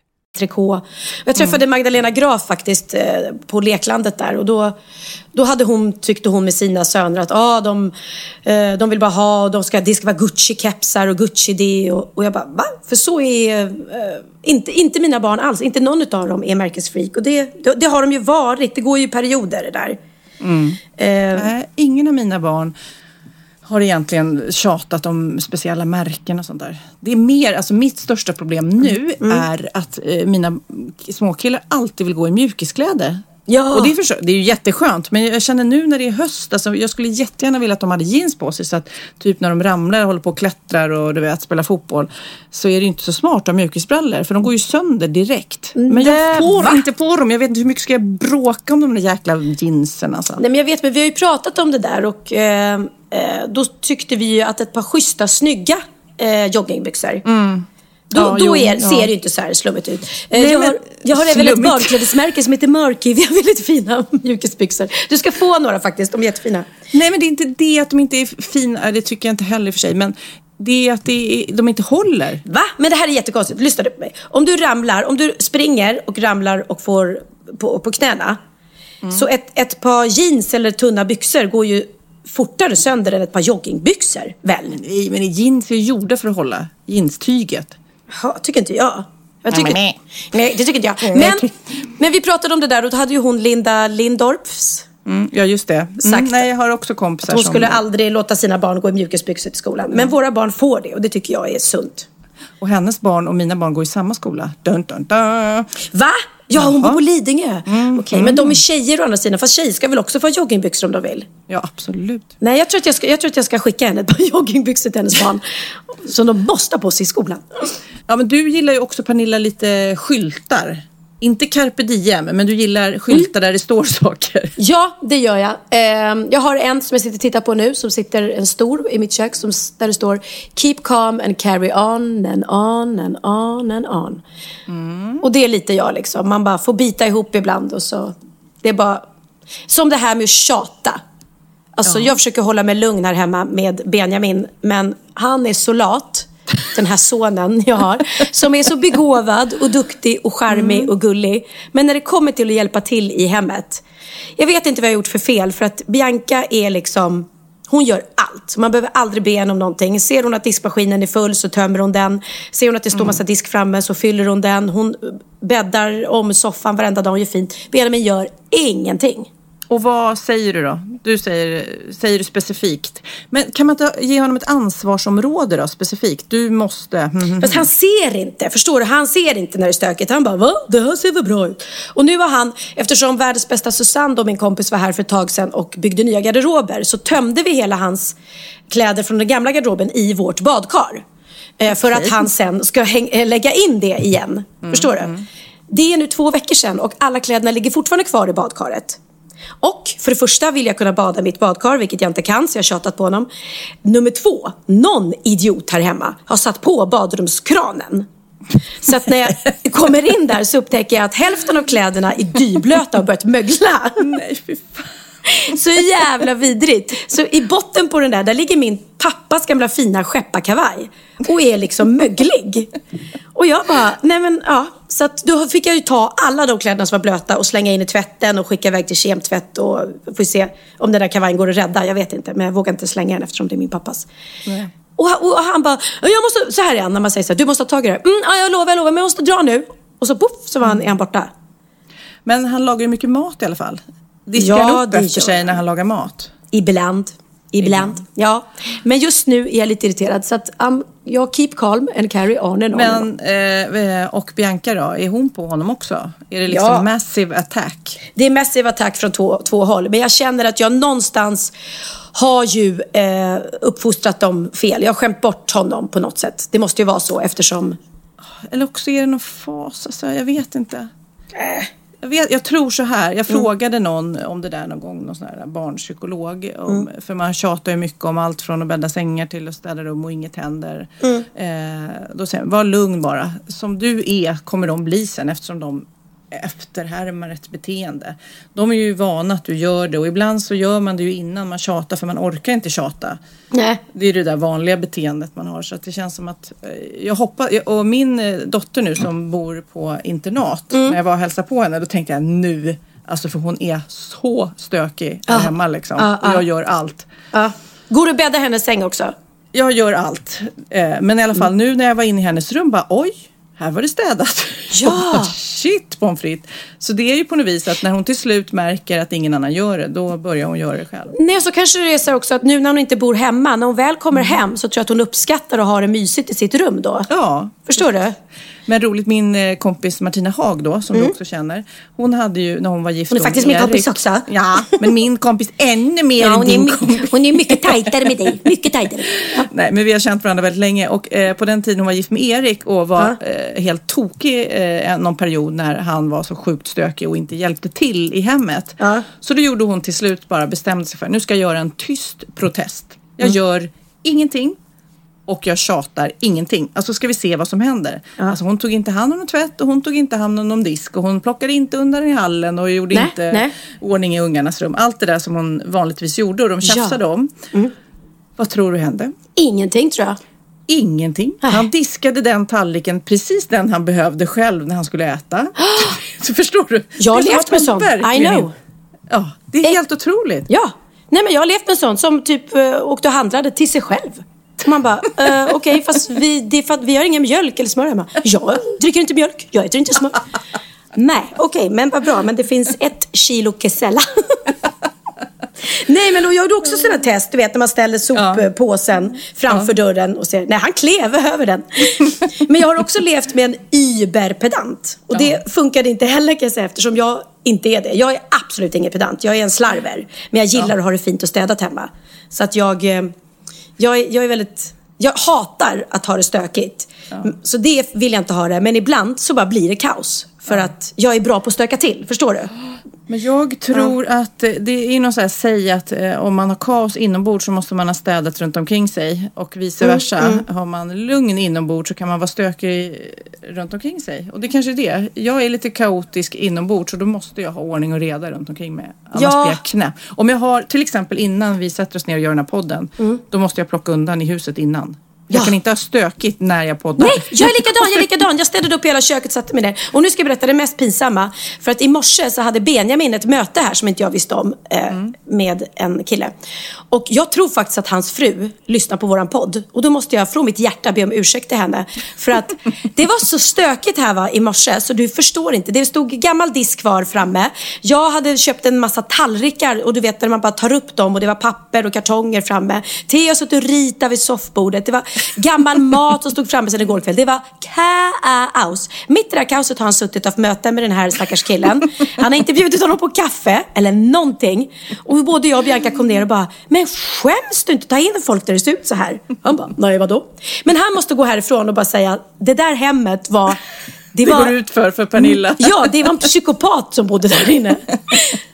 Trikå. Jag träffade mm. Magdalena Graf faktiskt eh, på leklandet där och då, då hade hon, tyckte hon med sina söner att ah, de, eh, de vill bara ha, de ska, det ska vara Gucci-kepsar och Gucci det och, och jag bara va? För så är eh, inte, inte mina barn alls, inte någon av dem är märkesfreak och det, det, det, har de ju varit, det går ju perioder det där. Mm. Eh, Nej, ingen av mina barn har egentligen tjatat om speciella märken och sånt där. Det är mer, alltså mitt största problem nu mm. är att eh, mina småkillar alltid vill gå i mjukiskläder. Ja. Och det är, för, det är ju jätteskönt. Men jag känner nu när det är höst, alltså, jag skulle jättegärna vilja att de hade jeans på sig. Så att typ när de ramlar, håller på och klättrar och du vet, spelar fotboll. Så är det inte så smart att ha mjukisbrallor. För de går ju sönder direkt. Men jag Nej, får va? inte på dem. Jag vet inte hur mycket ska jag bråka om de där jäkla jeansen alltså. Nej men jag vet, men vi har ju pratat om det där och eh, eh, då tyckte vi ju att ett par schyssta, snygga eh, joggingbyxor. Då, Ja, då jo, är, ja. ser det ju inte så här slummigt ut. Eh, Nej, jag, men har, jag har även ett barnklädesmärke som heter Mörky. Vi har väldigt fina mjukisbyxor. Du ska få några faktiskt, de är jättefina. Nej men det är inte det att de inte är fina, det tycker jag inte heller för sig. Men det är att det är, de inte håller. Va? Men det här är jättekonstigt. Lyssna på mig. Om du ramlar, om du springer och ramlar och får på, på knäna. Mm. Så ett, ett par jeans eller tunna byxor går ju fortare sönder än ett par joggingbyxor, väl? Nej men jeans är ju gjorda för att hålla jeanstyget. Ja, tycker inte jag. jag tycker, Nej, nej, det tycker inte jag. Men, men vi pratade om det där och då hade ju hon Linda Lindorffs. Mm, ja just det. Mm, Sagt. nej jag har också kompisar Hon som... skulle aldrig låta sina barn gå i mjukisbyxor till skolan. Men våra barn får det och det tycker jag är sunt. Och hennes barn och mina barn går i samma skola. Dun, dun, dun. Va? Ja, hon bor på Lidingö. Okej, men de är tjejer å andra sidan. Fast tjejer ska väl också få joggingbyxor om de vill? Ja absolut. Nej, jag tror att jag ska, jag tror att jag ska skicka henne ett par joggingbyxor till hennes barn. Som de måste ha på sig i skolan. Ja men du gillar ju också Pernilla lite skyltar. Inte carpe diem men du gillar skyltar där det står saker. Ja, det gör jag. Ehm, jag har en som jag sitter och tittar på nu, som sitter en stor i mitt kök, som, där det står Keep calm and carry on and on and on and on. Och det är lite jag liksom. Man bara får bita ihop ibland och så. Det är bara som det här med att tjata. Alltså jag försöker hålla mig lugn här hemma med Benjamin, men han är så lat. Den här sonen jag har. Som är så begåvad och duktig och charmig och gullig. Men när det kommer till att hjälpa till i hemmet. Jag vet inte vad jag har gjort för fel. För att Bianca är liksom hon gör allt. Man behöver aldrig be henne om någonting. Ser hon att diskmaskinen är full så tömmer hon den. Ser hon att det står massa disk framme så fyller hon den. Hon bäddar om soffan varenda dag och gör fint. Benjamin gör ingenting. Och vad säger du då? Du säger, säger du specifikt. Men kan man inte ge honom ett ansvarsområde då specifikt? Du måste... mhm. Fast han ser inte, förstår du? Han ser inte när det är stökigt. Han bara, va? Det här ser väl bra ut? Och nu har han, eftersom världens bästa Susanne, då min kompis, var här för ett tag sedan och byggde nya garderober, så tömde vi hela hans kläder från den gamla garderoben i vårt badkar. Eh, för att han sen ska eh, lägga in det igen. Förstår du? Det är nu två veckor sedan och alla kläderna ligger fortfarande kvar i badkaret. Och för det första vill jag kunna bada i mitt badkar, vilket jag inte kan, så jag har tjatat på honom. Nummer två, någon idiot här hemma har satt på badrumskranen. Så att när jag kommer in där så upptäcker jag att hälften av kläderna är dyblöta och börjat mögla. Nej, fy fan. Så jävla vidrigt. Så i botten på den där, där ligger min pappas gamla fina skepparkavaj. Och är liksom möglig. Och jag bara, nej men ja. Så att då fick jag ju ta alla de kläderna som var blöta och slänga in i tvätten och skicka iväg till kemtvätt. Och får se om den där kavajen går att rädda. Jag vet inte, men jag vågar inte slänga den eftersom det är min pappas. Och, och, och han bara, jag måste, så här är han när man säger så här, du måste ha tag i det. Mm, ja, jag lovar, jag lovar, men jag måste dra nu. Och så poff, så var han, är han borta. Men han lagar ju mycket mat i alla fall. Diskar Ja, upp det efter sig när han lagar mat? Ibland. Ibland. Ja. Men just nu är jag lite irriterad. Så att um, jag keep calm and carry on and and on. Men, eh, och Bianca då, är hon på honom också? Är det liksom Ja. massive attack? Det är massive attack från två, två håll. Men jag känner att jag någonstans har ju eh, uppfostrat dem fel. Jag har skämt bort honom på något sätt. Det måste ju vara så eftersom... Eller också är det någon fas, alltså, jag vet inte. Äh. Jag, vet, jag tror så här, Mm. jag frågade någon om det där någon gång, någon sån här barnpsykolog. Om, Mm. För man tjatar ju mycket om allt från att bädda sängar till att städa rum och inget händer. Mm. Eh, då säger jag, var lugn bara. Som du är kommer de bli sen eftersom de efterhärmar ett beteende. De är ju vana att du gör det och ibland så gör man det ju innan man tjatar för man orkar inte tjata. Nej. Det är det där vanliga beteendet man har så att det känns som att eh, jag hoppas och min eh, dotter nu som bor på internat när jag var och hälsade på henne då tänkte jag nu alltså för hon är så stökig Ja. hemma liksom Ja, och ja. jag gör allt. Ja. Går du och bäddar hennes säng också? Jag gör allt. Eh, men i alla fall nu när jag var inne i hennes rum bara oj, här var det städat. Ja. Bara, shit pommes frites. Så det är ju på något vis att när hon till slut märker att ingen annan gör det, då börjar hon göra det själv. Nej, så kanske det är så också att nu när hon inte bor hemma, när hon väl kommer hem så tror jag att hon uppskattar att ha det mysigt i sitt rum då. Ja, Förstår du? Men roligt, min eh, kompis Martina Haag då, som du också känner. Hon hade ju, när hon var gift Mm. Hon är faktiskt min Erik- kompis också. Ja, men min kompis ännu mer Ja, än hon, är, din my- kompis. hon är mycket tajtare med dig. Mycket tajtare. Ja. Nej, men vi har känt varandra väldigt länge och eh, på den tiden hon var gift med Erik och var eh, helt tokig eh, någon period när han var så sjukt stökig och inte hjälpte till i hemmet. Ja. Så då gjorde hon till slut bara bestämde sig för nu ska jag göra en tyst protest. Jag Mm. gör ingenting och jag tjatar ingenting. Alltså ska vi se vad som händer. Alltså hon tog inte hand om någon tvätt och hon tog inte hand om någon disk och hon plockade inte undan i hallen och gjorde Nej, inte nej. ordning i ungarnas rum. Allt det där som hon vanligtvis gjorde och de Ja. Mm. tjafsade om. Vad tror du hände? Ingenting tror jag. Ingenting. Nej. Han diskade den tallriken, precis den han behövde själv när han skulle äta. Så förstår du? Jag har levt med sånt. I know. Ja, det är Eh, helt otroligt. Ja. Nej men jag har levt med sånt som typ uh, åkte och handlade till sig själv. Man bara, uh, okej fast vi, för vi har ingen mjölk eller smör hemma. Jag dricker inte mjölk, jag äter inte smör. Nej, okej, men vad bra. Men det finns ett kilo kesella. Nej, men då gör du också sådana test, du vet när man ställer soppåsen framför dörren och säger nej han klev över den. men jag har också levt med en überpedant. Och det funkade inte heller kan jag säga eftersom jag inte är det. Jag är absolut ingen pedant, jag är en slarver. Men jag gillar att ha det fint och städat hemma. Så att jag, eh, jag, jag är väldigt, jag hatar att ha det stökigt. Så det vill jag inte ha det. Men ibland så bara blir det kaos. För att jag är bra på att stöka till, förstår du? Men jag tror att eh, det är någon så här säg att eh, om man har kaos inombords så måste man ha städat runt omkring sig och vice Mm, versa. Har man lugn inombords så kan man vara stökig runt omkring sig. Och det kanske är det. Jag är lite kaotisk inombords så då måste jag ha ordning och reda runt omkring mig. Annars Ja. blir jag knäpp. Om jag har, till exempel innan vi sätter oss ner och gör den här podden, då måste jag plocka undan i huset innan. Jag Ja. kan inte ha stökigt när jag poddar. Nej, jag är likadan, jag är likadan. Jag städade upp hela köket och satte mig där. Och nu ska jag berätta det mest pinsamma. För att i morse så hade Benjamin ett möte här som inte jag visste om eh, med en kille. Och jag tror faktiskt att hans fru lyssnar på våran podd. Och då måste jag från mitt hjärta be om ursäkt till henne. För att det var så stökigt här va, i morse så du förstår inte. Det stod gammal disk kvar framme. Jag hade köpt en massa tallrikar och du vet när man bara tar upp dem och det var papper och kartonger framme. Theo suttit och ritat vid soffbordet. Det var gammal mat som stod framme sedan igår kväll. Det var kaos. Mitt i det här kaoset har han suttit och haft möte med den här stackars killen. Han har inte bjudit honom på kaffe eller någonting. Och både jag och Bianca kom ner och bara, men skäms du inte? Ta in folk där det ser ut så här. Han bara, nej vadå? Men han måste gå härifrån och bara säga, det där hemmet var det, Det var, går ut för för Pernilla. Ja, det var en psykopat som bodde där inne.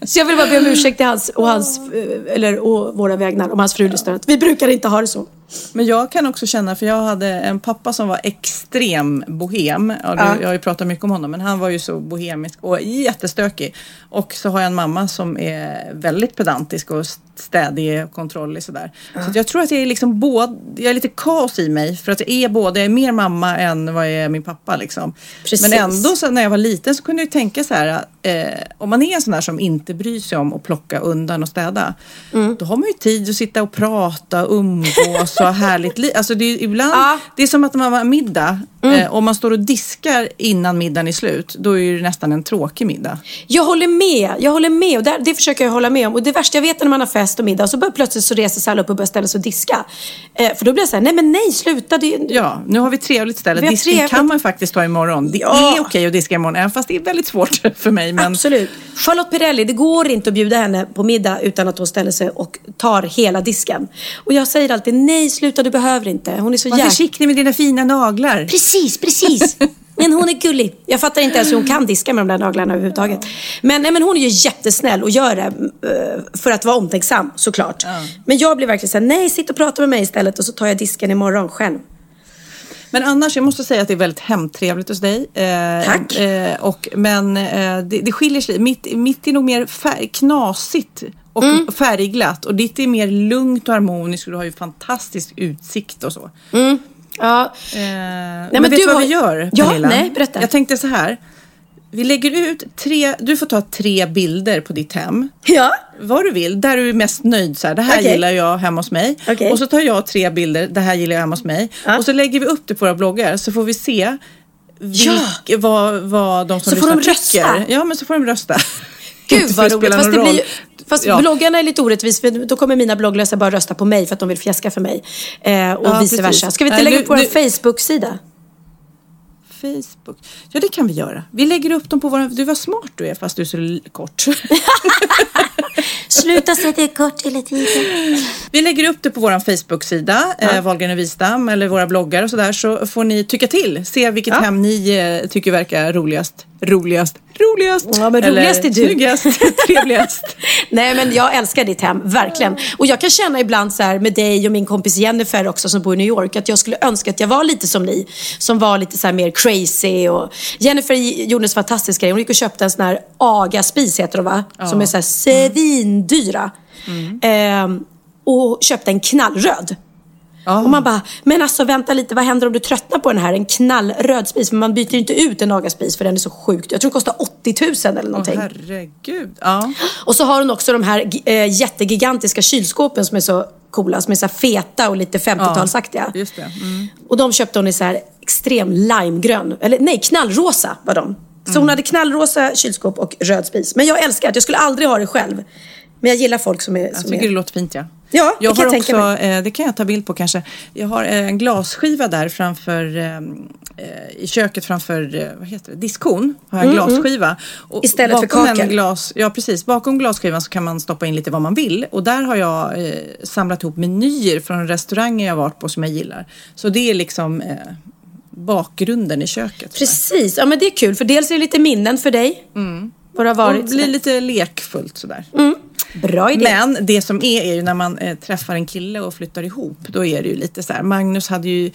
Så jag vill bara be om ursäkt till hans och, hans, eh, eller, och våra vägnar om hans fru lyssnar. Vi brukar inte ha det så. Men jag kan också känna, för jag hade en pappa som var extrem bohem. Ja, Ja. Jag har ju pratat mycket om honom, men han var ju så bohemisk och jättestökig. Och så har jag en mamma som är väldigt pedantisk och städig och kontrollig sådär. Så att jag tror att jag är liksom både, jag är lite kaos i mig. För att jag är både, jag är mer mamma än vad jag är min pappa liksom. Precis. Men ändå så när jag var liten så kunde jag tänka så här, eh, om man är en sån där som inte bryr sig om att plocka undan och städa. Mm. Då har man ju tid att sitta och prata och umgås ha härligt liv. Alltså det är ibland, Ja. Mm. det är som att man har middag. Eh, om man står och diskar innan middagen är slut, då är det nästan en tråkig middag. Jag håller med, jag håller med och där, det försöker jag hålla med om. Och det värsta jag vet är när man har fest och middag och så börjar plötsligt så reser sig alla upp och börjar ställa sig och diska. Eh, för då blir jag såhär, nej men nej sluta. Det, Ja, nu har vi trevligt ställe. Disken trevligt. kan man faktiskt ta imorgon. Det Ja. är okej att diska imorgon, även fast det är väldigt svårt för mig. Men Absolut. Charlotte Perrelli, det går inte att bjuda henne på middag utan att hon ställer sig och tar hela disken. Och jag säger alltid, nej sluta du behöver inte. Hon är så var jäkla... försiktig med dina fina naglar. Precis, precis. Men hon är gullig. Jag fattar inte ens hur hon kan diska med de där naglarna överhuvudtaget. Men, nej, men hon är ju jättesnäll och gör det eh, för att vara omtänksam såklart. Men jag blir verkligen såhär, nej sitt och prata med mig istället och så tar jag disken imorgon själv. Men annars, jag måste säga att det är väldigt hemtrevligt hos dig. Eh, Tack. Eh, och, men eh, det, det skiljer sig. Mitt, mitt är nog mer färg, knasigt och Mm. färgglatt. Och ditt är mer lugnt och harmoniskt och du har ju fantastisk utsikt och så. Ja, Eh, men, men vet du vad har- vi gör, Ja, Pernilla? nej, berätta. Jag tänkte så här. Vi lägger ut tre, du får ta tre bilder på ditt hem. ja. Vad du vill, där du är mest nöjd. Så här, det här Okej. gillar jag hemma hos mig. Okej. Och så tar jag tre bilder, det här gillar jag hemma hos mig. Ja. Och så lägger vi upp det på våra bloggar så får vi se vilk, vad, vad de som Så får lyssnar de tycker. rösta? Ja, men så får de rösta. Gud vad roligt. Fast, det blir, roll. Fast Ja. bloggarna är lite orättvis för då kommer mina blogglösa bara rösta på mig för att de vill fjäska för mig. Eh, och Ja, vice precis. versa. Ska vi inte lägga upp vår Facebook-sida? Facebook. Ja, det kan vi göra. Vi lägger upp dem på vår... Du var smart du är, fast du är så kort. Sluta säga det kort hela tiden. Vi lägger upp det på vår Facebook-sida, eh, Wahlgren och Wistam, eller våra bloggar och sådär, så får ni tycka till. Se vilket Ja. hem ni eh, tycker verkar roligast. Roligast, roligast. Ja, men eller roligast är du. Snyggast, trevligast. Nej men jag älskar ditt hem, verkligen. Och jag kan känna ibland så här med dig och min kompis Jennifer också som bor i New York att jag skulle önska att jag var lite som ni. Som var lite så här mer crazy och Jennifer gjorde en fantastisk grej. Hon gick och köpte en sån här AGA-spis heter de va? Som är så här svindyra. Ehm, och köpte en knallröd. Och man bara, men alltså vänta lite, vad händer om du tröttnar på den här? En knallröd spis. Men man byter ju inte ut en AGA-spis för den är så sjukt. Jag tror den kostar 80 000 eller Åh någonting. herregud. Ja. Och så har hon också de här äh, jättegigantiska kylskåpen som är så coola. Som är så här feta och lite 50-talsaktiga. Just det. Mm. Och de köpte hon i så här extrem limegrön. Eller nej, knallrosa var de. Så Mm. hon hade knallrosa kylskåp och röd spis. Men jag älskar det. Jag skulle aldrig ha det själv. Men jag gillar folk som är... Jag Som tycker är... det låter fint ja. Ja, det jag kan har jag tänka också, eh, det kan jag ta bild på kanske. Jag har eh, en glasskiva där framför eh, eh, i köket framför eh, vad heter det? diskon. Har jag en glasskiva. Och Mm, Istället för bakom kakel. En glas, ja precis, bakom glasskivan så kan man stoppa in lite vad man vill. Och där har jag eh, samlat ihop menyer från restauranger jag varit på som jag gillar. Så det är liksom eh, bakgrunden i köket. Precis, ja men det är kul. För dels är det lite minnen för dig. Vad det har Och varit. blir lite lekfullt sådär. Bra idé. Men det som är är ju när man eh, träffar en kille och flyttar ihop. Då är det ju lite så här. Magnus hade ju,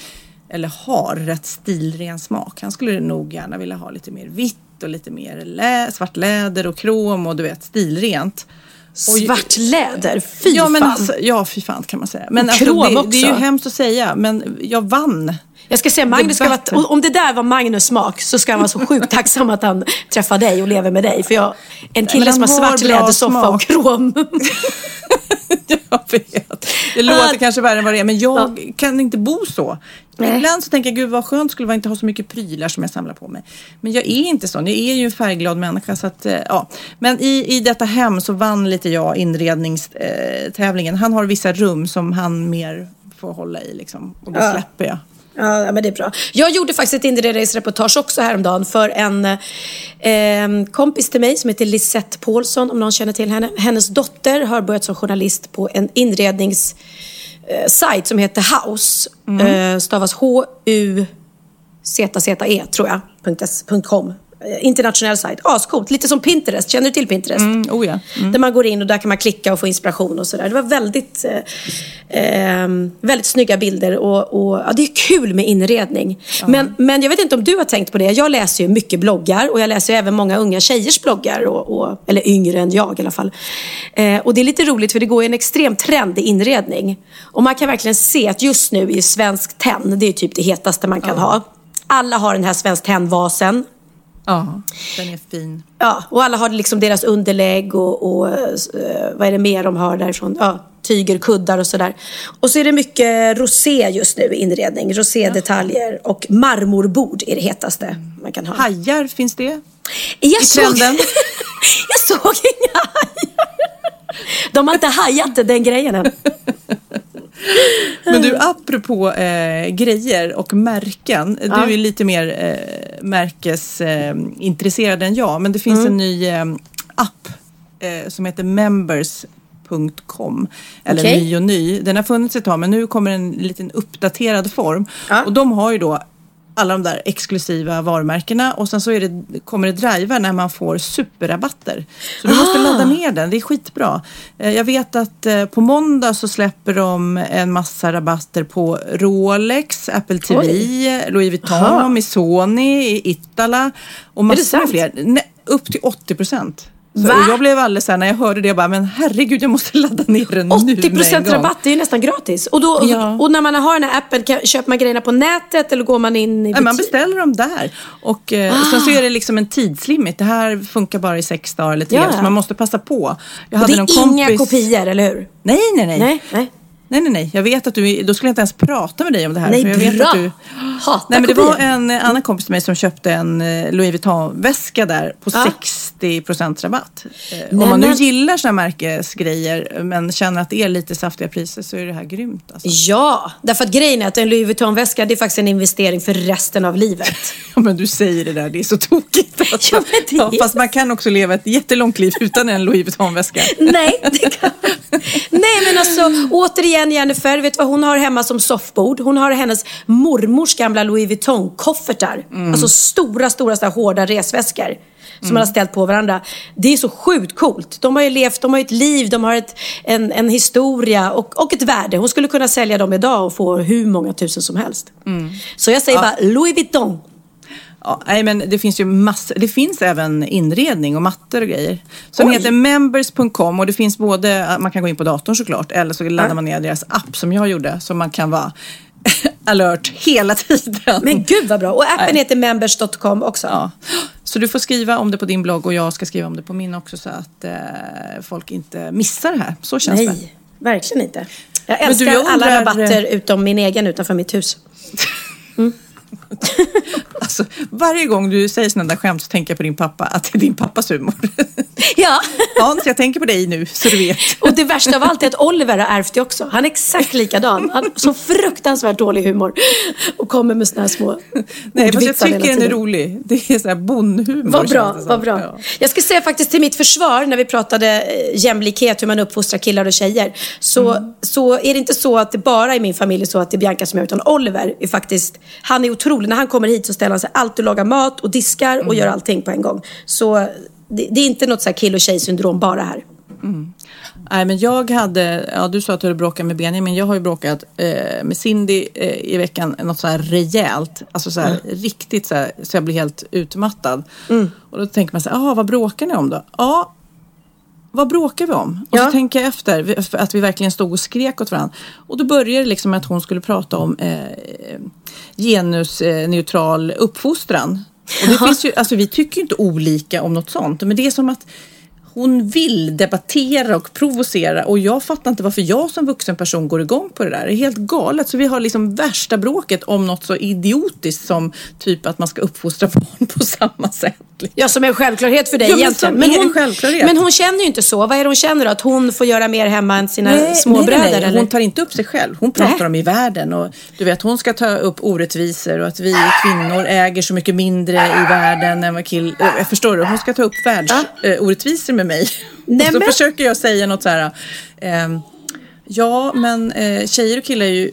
eller har, rätt stilren smak. Han skulle nog gärna vilja ha lite mer vitt och lite mer lä, svart läder och krom och du vet stilrent. Och Svart läder, fy ja, men fan. alltså, ja, fy fan kan man säga. Men Och alltså, krom det, det är ju också. hemskt att säga, men jag vann. Jag ska säga Magnus ska vara, om det där var Magnus smak så ska han vara så sjukt tacksam att han träffar dig och lever med dig. För jag, en kille som har svart lädersoffa och krom. jag vet. Det låter kanske värre än vad det är, men jag kan inte bo så. Nej. Ibland så tänker jag, gud vad skönt skulle vara inte ha så mycket prylar som jag samlar på mig. Men jag är inte sån, jag är ju en färgglad människa. Så att, eh, ja. Men i, i detta hem så vann lite jag inredningstävlingen. Han har vissa rum som han mer får hålla i liksom. Och det Ja. släpper jag. Ja, men det är bra. Jag gjorde faktiskt ett inredningsreportage också häromdagen för en eh, kompis till mig som heter Lisette Paulsson, om någon känner till henne. Hennes dotter har börjat som journalist på en inrednings eh, sajt som heter House. Eh, stavas H-U ZZE tror jag, .com. Eh, Internationell sajt. Ascoolt. Lite som Pinterest. Känner du till Pinterest? Mm, oh ja. Där man går in och där kan man klicka och få inspiration och sådär. Det var väldigt, eh, eh, väldigt snygga bilder och, och ja, det är kul med inredning. Men, men jag vet inte om du har tänkt på det. Jag läser ju mycket bloggar och jag läser även många unga tjejers bloggar. Och, och, eller yngre än jag i alla fall. Eh, och det är lite roligt för det går en extrem trend i inredning. Och man kan verkligen se att just nu är Svensk Tenn, det är typ det hetaste man kan ha. Alla har den här Svensk Tenn-vasen. Ja, den är fin. Ja, och alla har liksom deras underlägg och, och eh, vad är det mer de har därifrån? Ja, tyger, kuddar och sådär. Och så är det mycket rosé just nu i inredning. Rosédetaljer och marmorbord är det hetaste man kan ha. Hajar, finns det? Jag i såg, trenden? jag såg inga hajar. De har inte hajat den grejen än. Men du, apropå eh, grejer och märken. Du är lite mer eh, märkesintresserad eh, än jag. Men det finns Mm. en ny eh, app eh, som heter members.com. Eller Okej. ny och ny. Den har funnits ett tag men nu kommer en liten uppdaterad form. Ja. Och de har ju då alla de där exklusiva varumärkena och sen så det, kommer det drivar när man får superrabatter. Så du måste Ah. ladda ner den, det är skitbra. Eh, Jag vet att eh, på måndag så släpper de en massa rabatter på Rolex, Apple TV, Louis Vuitton, Aha. Missoni, Itala och massor fler. Upp till 80 procent. Så Va? jag blev alldeles såhär när jag hörde det, jag bara, men herregud jag måste ladda ner den nu 80 med en procent gång. rabatt, det är ju nästan gratis. Och, då, Ja. och när man har den här appen, kan, köper man grejerna på nätet eller går man in i Nej, man butik? beställer dem där. Och eh, sen så är det liksom en tidslimit. Det här funkar bara i sex dagar eller tre. Ja. Så man måste passa på. Jag Och hade det är inga kompis... kopior, eller hur? Nej, nej, nej. Nej, nej. Nej, nej, nej. Jag vet att du, då skulle jag inte ens prata med dig om det här. Nej, jag vet bra. Att du, Hatar nej, men det var en annan kompis till mig som köpte en eh, Louis Vuitton-väska där på Ja. 60 rabatt. Eh, Nej, Om man nu men- gillar sådana märkesgrejer men känner att det är lite saftiga priser så är det här grymt. Alltså. Ja, därför att grejen är att en Louis Vuitton-väska det är faktiskt en investering för resten av livet. Ja, men du säger det där, det är så tokigt. Alltså. Ja, men det är- fast man kan också leva ett jättelångt liv utan en Louis Vuitton-väska. Nej, det kan... Nej, men alltså återigen Jennifer, vet du vad hon har hemma som soffbord? Hon har hennes mormors gamla Louis Vuitton-koffertar. Mm. Alltså stora, stora, stora hårda resväskor. Som man har ställt på varandra. Det är så sjukt coolt. De har ju levt, de har ju ett liv, de har ett, en, en historia och, och ett värde. Hon skulle kunna sälja dem idag och få hur många tusen som helst. Mm. Så jag säger bara Louis Vuitton. Ja, nej, men det finns ju massor. Det finns även inredning och mattor och grejer. Som Oj. heter members.com och det finns både, man kan gå in på datorn såklart eller så laddar man ner deras app som jag gjorde så man kan vara alert hela tiden. Men gud vad bra. Och appen Nej. heter members.com också. Ja. Så du får skriva om det på din blogg och jag ska skriva om det på min också så att eh, folk inte missar det här. Så känns det. Nej, verkligen inte. Jag älskar du, jag alla undrar- rabatter utom min egen utanför mitt hus. Alltså, varje gång du säger sådana där skämt så tänker jag på din pappa, att det är din pappas humor. Ja. Hans, jag tänker på dig nu så du vet. Och det värsta av allt är att Oliver har ärvt det också. Han är exakt likadan. Han har så fruktansvärt dålig humor. Och kommer med såna här små Nej, fast jag tycker den är rolig. Det är så här bondhumor. Vad bra, vad bra. Ja. Jag ska säga faktiskt till mitt försvar när vi pratade eh, jämlikhet, hur man uppfostrar killar och tjejer. Så, Mm. så är det inte så att det bara i min familj är så att det är Bianca som gör utan Oliver är faktiskt, han är otrolig. När han kommer hit så ställer han sig alltid och lagar mat och diskar och Mm. gör allting på en gång. Så det, det är inte något så här kill och tjej-syndrom bara här. Nej, men jag hade, ja du sa att du hade bråkat med Benjamin, jag har ju bråkat eh, med Cindy eh, i veckan, något så här rejält, alltså så här riktigt så här, så jag blir helt utmattad. Och då tänker man så här, ah, vad bråkar ni om då? Ja, vad bråkar vi om? Och Ja. så tänker jag efter, att vi verkligen stod och skrek åt varandra. Och då började det liksom med att hon skulle prata om eh, genusneutral uppfostran. Och det finns ju, alltså vi tycker ju inte olika om något sånt, men det är som att hon vill debattera och provocera och jag fattar inte varför jag som vuxen person går igång på det där. Det är helt galet. Så vi har liksom värsta bråket om något så idiotiskt som typ att man ska uppfostra barn på samma sätt. Ja, som en självklarhet för dig Ja, men egentligen. som är en självklarhet. men hon känner ju inte så. Vad är det hon känner då? Att hon får göra mer hemma än sina småbröder? nej, nej, eller? Hon tar inte upp sig själv. Hon pratar Nej. om i världen och du vet hon ska ta upp orättvisor och att vi kvinnor äger så mycket mindre i världen än vad kill... äh, Jag förstår du? Hon ska ta upp världsorättvisor med mig. Nej, och så men- försöker jag säga något så här. ehm, ja, men eh, tjejer och killar är ju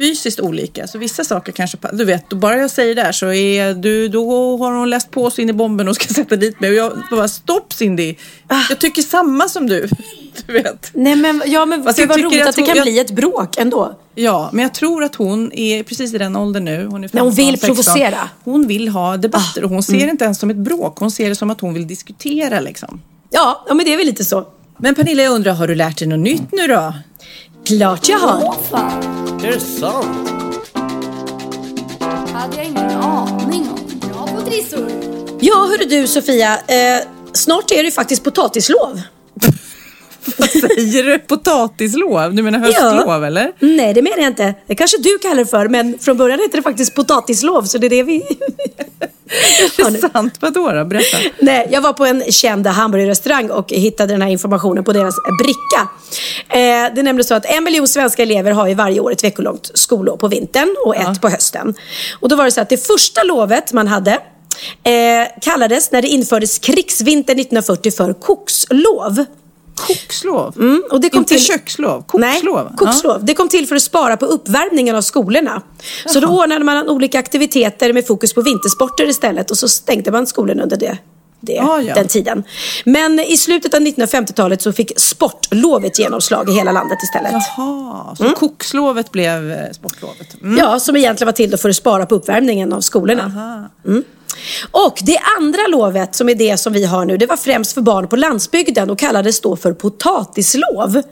fysiskt olika. Så vissa saker kanske, du vet, då bara jag säger det här så är du, då har hon läst på sig in i bomben och ska sätta dit mig. Och jag bara, stopp Cindy! Ah. Jag tycker samma som du. Du vet. Nej men, ja, men Fast vad tycker roligt att, att det kan jag- bli ett bråk ändå. Ja, men jag tror att hon är precis i den åldern nu. Hon är 15, Men hon vill 16. provocera. Ah, Hon vill ha debatter och hon ser mm. det inte ens som ett bråk. Hon ser det som att hon vill diskutera liksom. Ja, ja men det är väl lite så. Men Pernilla, jag undrar, har du lärt dig något nytt nu då? Klart jag har. Är det sant? hade jag ingen aning om. Bra på trissor. Ja, hörru du Sofia. Eh, snart är det faktiskt potatislov. Vad säger du? Potatislov? Du menar höstlov eller? Nej, det menar jag inte. Det kanske du kallar det för, men från början heter det faktiskt potatislov, så det är det vi... Är Ja, det sant? Vadå då? Berätta. Nej, jag var på en känd hamburgerrestaurang och hittade den här informationen på deras bricka. Eh, det är nämligen så att en miljon svenska elever har ju varje år ett veckolångt skollov på vintern och ett på hösten. Och då var det så att det första lovet man hade eh, kallades när det infördes krigsvinter 1940 för kokslov. Kokslov? Mm, och det kom Inte till... kökslov? Nej, Kokslov? kokslov. Det kom till för att spara på uppvärmningen av skolorna. Så då ordnade man olika aktiviteter med fokus på vintersporter istället och så stängde man skolan under det. Det, Ah, ja. den tiden. Men i slutet av 1950-talet så fick sportlovet genomslag i hela landet istället. Jaha, så kokslovet blev eh, sportlovet? Mm. Ja, som egentligen var till för att spara på uppvärmningen av skolorna. Mm. Och det andra lovet, som är det som vi har nu, det var främst för barn på landsbygden och kallades då för potatislov.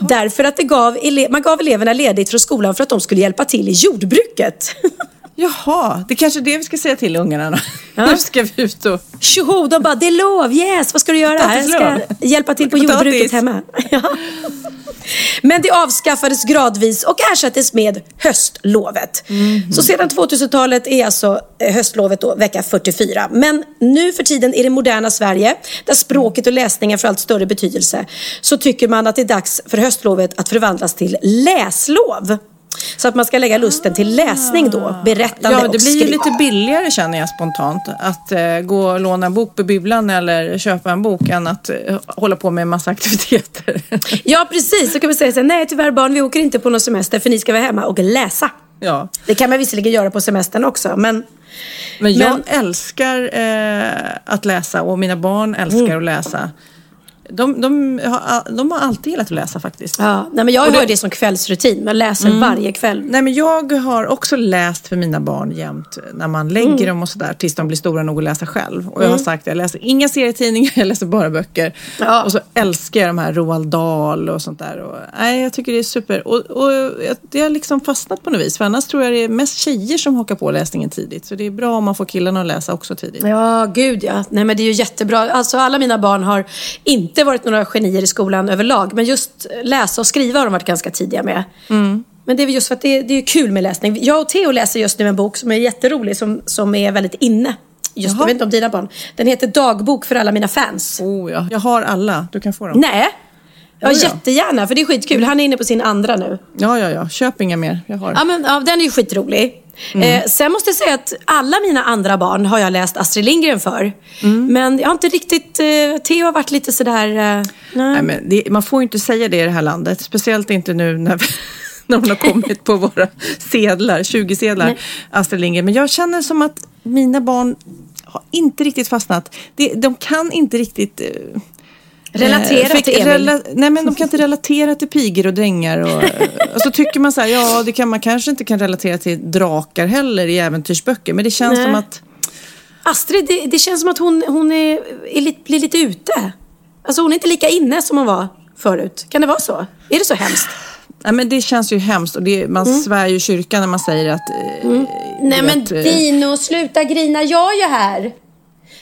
Därför att det gav man gav eleverna ledigt från skolan för att de skulle hjälpa till i jordbruket. Jaha, det är kanske är det vi ska säga till ungarna då. Ja. Nu ska vi ut och... Tjoho, de bara, det är lov, yes, vad ska du göra? Jag ska hjälpa till på jordbruket hemma. Ja. Men det avskaffades gradvis och ersattes med höstlovet. Så sedan 2000-talet är alltså eh, höstlovet då vecka 44. Men nu för tiden i det moderna Sverige, där språket och läsningen får allt större betydelse, så tycker man att det är dags för höstlovet att förvandlas till läslov. Så att man ska lägga lusten till läsning då, berättande Ja, det och blir ju lite billigare känner jag spontant. Att eh, gå och låna en bok på bibblan eller köpa en bok än att eh, hålla på med en massa aktiviteter. Ja, precis. Så kan man säga så här, nej tyvärr barn, vi åker inte på någon semester för ni ska vara hemma och läsa. ja. Det kan man visserligen göra på semestern också, men Men jag Men- älskar eh, att läsa och mina barn älskar Mm. att läsa. De, de, har, de har alltid gillat att läsa faktiskt. ja, nej, men jag har det som kvällsrutin. Jag läser varje kväll. Nej, men jag har också läst för mina barn jämt när man lägger Mm. dem och sådär tills de blir stora nog att läsa själv. Och jag har sagt jag läser inga serietidningar, jag läser bara böcker. Ja. Och så älskar jag de här Roald Dahl och sånt där. Och, nej, jag tycker det är super. Och, och jag- det har liksom fastnat på något vis. För annars tror jag det är mest tjejer som hakar på läsningen tidigt. Så det är bra om man får killarna att läsa också tidigt. Ja, gud ja. Nej, men det är ju jättebra. Alltså, alla mina barn har inte varit några genier i skolan överlag. Men just läsa och skriva har de varit ganska tidiga med. Men det är just för att det, det är kul med läsning. Jag och Theo läser just nu en bok som är jätterolig, som, som är väldigt inne. Just Jaha. jag vet inte om dina barn. Den heter Dagbok för alla mina fans. Oh, ja. Jag har alla, du kan få dem. Nej. Ja, jättegärna, för det är skitkul. Han är inne på sin andra nu. Ja, ja, ja. Köp inga mer. Jag har. Ja, men, ja, den är ju skitrolig. Eh, sen måste jag säga att alla mina andra barn har jag läst Astrid Lindgren för. Men jag har inte riktigt... Eh, Theo har varit lite sådär... Eh, nej. Nej, men det, man får ju inte säga det i det här landet. Speciellt inte nu när, när hon har kommit på våra sedlar, 20-sedlar, Astrid Lindgren. Men jag känner som att mina barn har inte riktigt fastnat. De kan inte riktigt... eh, Relatera fick till Emil. rela- nej men de kan inte relatera till pigor och drängar. Och, och så tycker man så här, ja det kan man kanske inte kan relatera till drakar heller i äventyrsböcker. Men det känns Nej. som att Astrid, det, det känns som att hon, hon är, är lite, blir lite ute. Alltså hon är inte lika inne som hon var förut. Kan det vara så? Är det så hemskt? Nej, men det känns ju hemskt och det, man svär ju kyrkan när man säger att... eh, Nej du men vet, eh, Dino, sluta grina. Jag är ju här.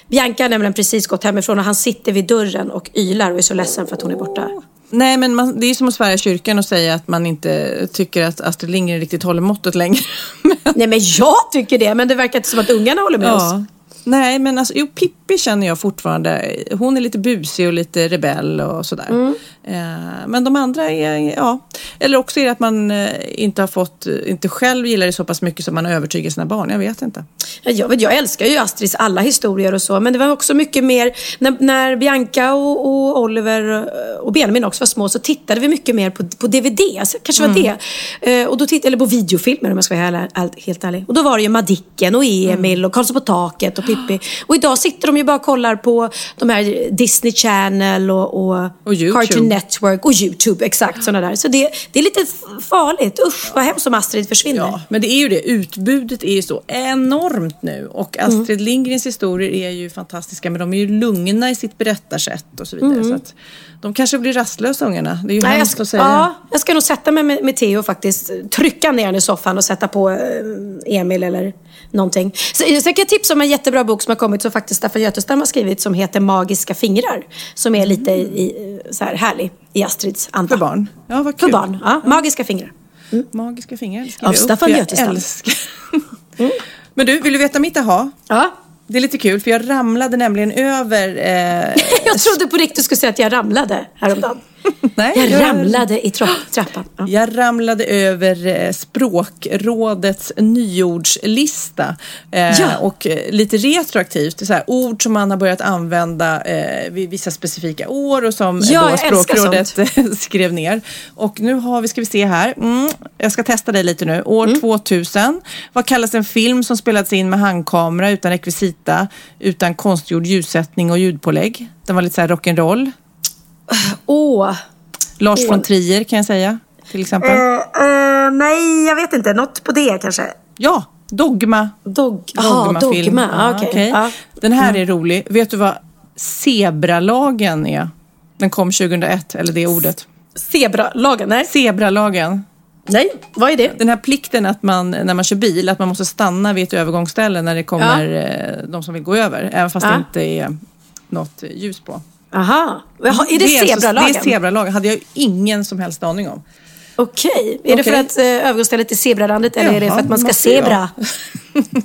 Bianca har nämligen precis gått hemifrån och han sitter vid dörren och ylar och är så ledsen för att hon är borta. Nej, men man, det är som att svära i kyrkan och säga att man inte tycker att Astrid Lindgren riktigt håller måttet längre. Men- Nej men jag tycker det, men det verkar inte som att ungarna håller med oss. Nej, men alltså, jo, Pippi känner jag fortfarande. Hon är lite busig och lite rebell och sådär. Mm. Eh, men de andra är, ja. Eller också är det att man eh, inte har fått, inte själv gillar det så pass mycket som man övertygar sina barn. Jag vet inte. Ja, Jag, vet, jag älskar ju Astrids alla historier och så, men det var också mycket mer... När, när Bianca och, och Oliver eh, och Benjamin också var små så tittade vi mycket mer på, på DVD. Kanske var det. Eh, och då tittade, eller på videofilmer om jag ska vara helt, helt, ärlig. Och då var det ju Madicken och Emil och Karlsson på taket och Pippi. Och idag sitter de ju bara och kollar på de här Disney Channel och, och, Och. Cartoon Network och YouTube. Exakt sådana där. Så det, det är lite farligt. Usch vad hemskt om Astrid försvinner. Ja, men det är ju det. Utbudet är ju så enormt nu. Och Mm. Astrid Lindgrens historier är ju fantastiska. Men de är ju lugna i sitt berättarsätt och så vidare. Så att de kanske blir rastlösa ungarna. Det är ju Nej, jag, hemskt ska, att säga. ja, jag ska nog sätta mig med, med Theo faktiskt. Trycka ner honom i soffan och sätta på eh, Emil eller någonting. Så, så jag kan tipsa om en jättebra bok som har kommit som faktiskt Staffan Götestam har skrivit som heter Magiska fingrar. Som är lite i, så här härlig i Astrids anda. För barn. Ja, vad För kul. barn, ja. Magiska fingrar. Magiska fingrar. Av jag Staffan för jag Götestam. älskar- Men du, vill du veta mitt aha? Ja. Det är lite kul för jag ramlade nämligen över... Eh, Jag trodde på riktigt du skulle säga att jag ramlade häromdagen. nej, Jag ramlade i tra- trappan. Ja. Jag ramlade över eh, Språkrådets nyordslista. Eh, Ja. Och eh, lite retroaktivt, så här, ord som man har börjat använda eh, vid vissa specifika år och som Ja, då Språkrådet skrev ner. Och nu har vi, ska vi se här, mm, jag ska testa dig lite nu. År Mm. 2000, vad kallas en film som spelats in med handkamera utan rekvisita, utan konstgjord ljussättning och ljudpålägg? Den var lite så här rock'n'roll. Åh. Lars Åh. von Trier kan jag säga, till exempel. Eh, eh, nej, jag vet inte. Något på det kanske. Ja, Dogma. Dog... Jaha, Dogma-film. dogma. Ja, Ja, okej. okej. Ja. Den här är rolig. Vet du vad zebralagen är? Den kom 2001, eller det ordet. Zebralagen, nej. Zebralagen. Nej, vad är det? Den här plikten att man, när man kör bil, att man måste stanna vid ett övergångsställe när det kommer eh, de som vill gå över. Även fast Ja. det inte är något ljus på. Aha. Jaha, är det, så- zebralagen? Det är zebralagen. hade jag ingen som helst aning om. Okej. Är det för Okej. att eh, övergångsstället är zebrarandet eller är det Jaha, för att man ska zebra?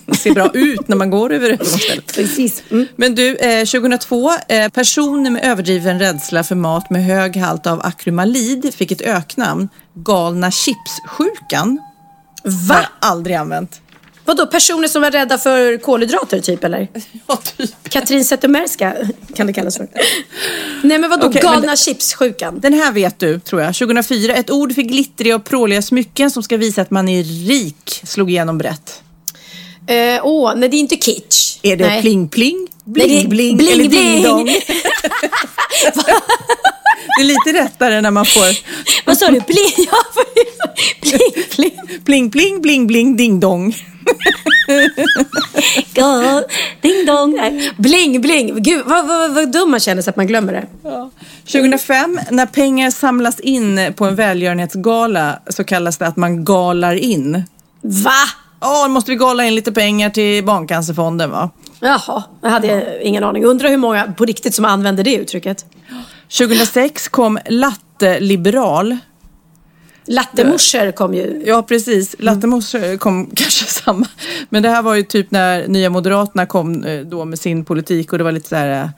Det ser bra ut när man går över övergångsstället. Precis. Mm. Men du, eh, 2002, eh, personer med överdriven rädsla för mat med hög halt av akrylamid fick ett öknamn. Galna chipssjukan. Har Va? jag aldrig använt. Vadå, personer som var rädda för kolhydrater typ eller? Ja, typ. Katrin Zettermerska kan det kallas för. Nej men vadå, men galna det- chipssjukan? Den här vet du, tror jag. 2004, ett ord för glittriga och pråliga smycken som ska visa att man är rik slog igenom brett. Eh, Åh, nej det är inte kitsch. Är det nej. pling pling, Nej, det är bling bling, bling, eller bling. det är lite rättare när man får Vad sa du? Bling, ja, bling, bling. pling pling, bling bling, ding dong. Go, ding dong. Nej. Bling, bling. Gud, vad, vad, vad dum man känner sig att man glömmer det. 2005, när pengar samlas in på en välgörenhetsgala så kallas det att man galar in. Va? Ja, nu måste vi gala in lite pengar till Barncancerfonden va? Jaha, jag hade ingen aning. Undrar hur många på riktigt som använder det uttrycket. 2006 kom latte-liberal. Lattemorsor kom ju. Ja, precis. Lattemorsor kom kanske samma. Men det här var ju typ när Nya Moderaterna kom eh, då med sin politik och det var lite så här eh,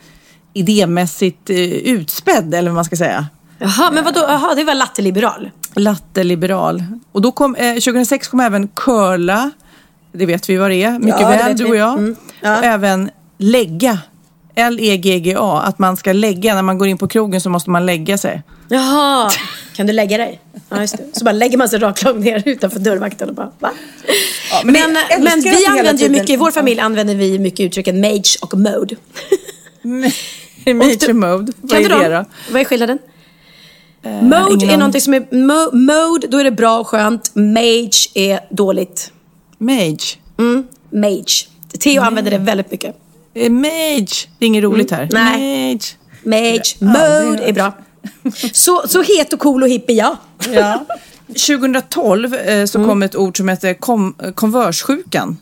idémässigt eh, utspädd, eller vad man ska säga. Jaha, men vadå? Jaha, det var latteliberal. Latte-liberal. Och då kom, eh, 2006 kom även curla. Det vet vi vad det är. Mycket Ja, väl, du och jag. Mm. Ja. Och även lägga. L-E-G-G-A. Att man ska lägga, när man går in på krogen så måste man lägga sig. Jaha, kan du lägga dig? Ja, just det. Så bara lägger man sig raklång ner utanför dörrvakten och bara, va? men men, men, att vi använder ju mycket, i vår familj använder vi mycket uttrycken mage och mode. Major mode. Vad Kan är du det då? Vad är skillnaden? mode ingen är någonting som är, mo, mode, då är det bra och skönt. Mage är dåligt. Mage. Mage. Theo använder det väldigt mycket. Eh, Mage. Det är inget roligt här. Mm. nej. Mage. Mage, mode är bra. Så, så het och cool och hipp är jag. Ja. 2012 eh, så Mm. kom ett ord som heter kom, eh, konverssjukan.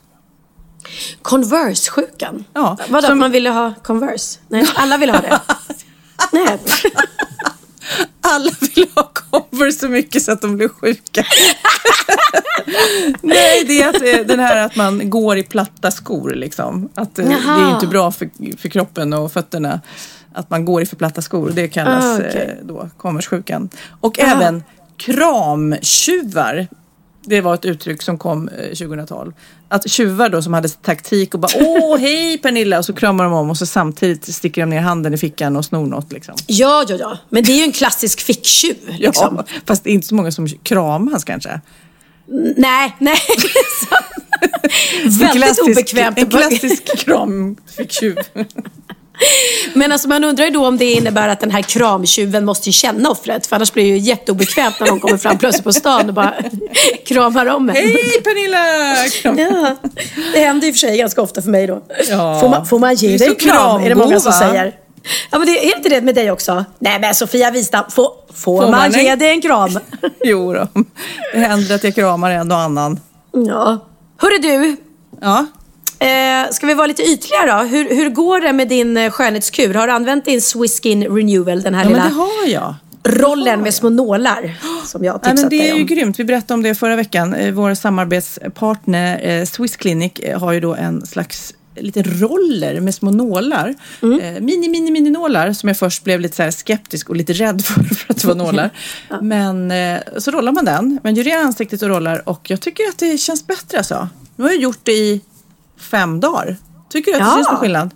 Converse-sjukan? Ja, Vadå, som- att man ville ha Converse? Nej, alla ville ha det. Nej. Alla vill ha Converse så mycket så att de blir sjuka. Nej, det är att, eh, den här att man går i platta skor liksom. Att eh, det Jaha. är inte bra för, för kroppen och fötterna. Att man går i för platta skor. Det kallas Ah, okej. eh, då Converse-sjukan. Och Jaha. även kramtjuvar. Det var ett uttryck som kom eh, 2012. Att tjuvar då som hade taktik och bara åh hej Pernilla och så kramar de om och så samtidigt sticker de ner handen i fickan och snor något liksom. Ja, ja, ja. Men det är ju en klassisk ficktjuv. Liksom. Ja, fast det är inte så många som kramas kanske. Nej, nej. Så- Väldigt obekvämt. En klassisk kramficktjuv. Men alltså man undrar ju då om det innebär att den här kramtjuven måste känna offret. För annars blir det ju jätteobekvämt när någon kommer fram plötsligt på stan och bara kramar om en. Hej Pernilla! Kram. Ja, det händer i och för sig ganska ofta för mig då. Ja. Får, man, får man ge dig en kram? Är det många som säger. Ja, men det, är inte det med dig också? Nej, men Sofia Wistam, får, får, Får man, man ge dig en kram? Jo då. Det händer att jag kramar en och annan. Ja. Hörru du, Ja. Eh, ska vi vara lite ytliga då? Hur, hur går det med din eh, skönhetskur? Har du använt din Swiss Skin Renewal, den här ja, men lilla det har jag. rollen med små nålar som jag tipsat men det är ju om? grymt. Vi berättade om det förra veckan. Eh, Vår samarbetspartner eh, Swiss Clinic har ju då en slags liten roller med små nålar. Mm. Mini, mini, mini nålar som jag först blev lite så skeptisk och lite rädd för, för att det var nålar. Men eh, så rollar man den, man gör det ansiktet och rollar och jag tycker att det känns bättre alltså. Nu har jag gjort det i fem dagar. Tycker du att det Ja. syns någon skillnad?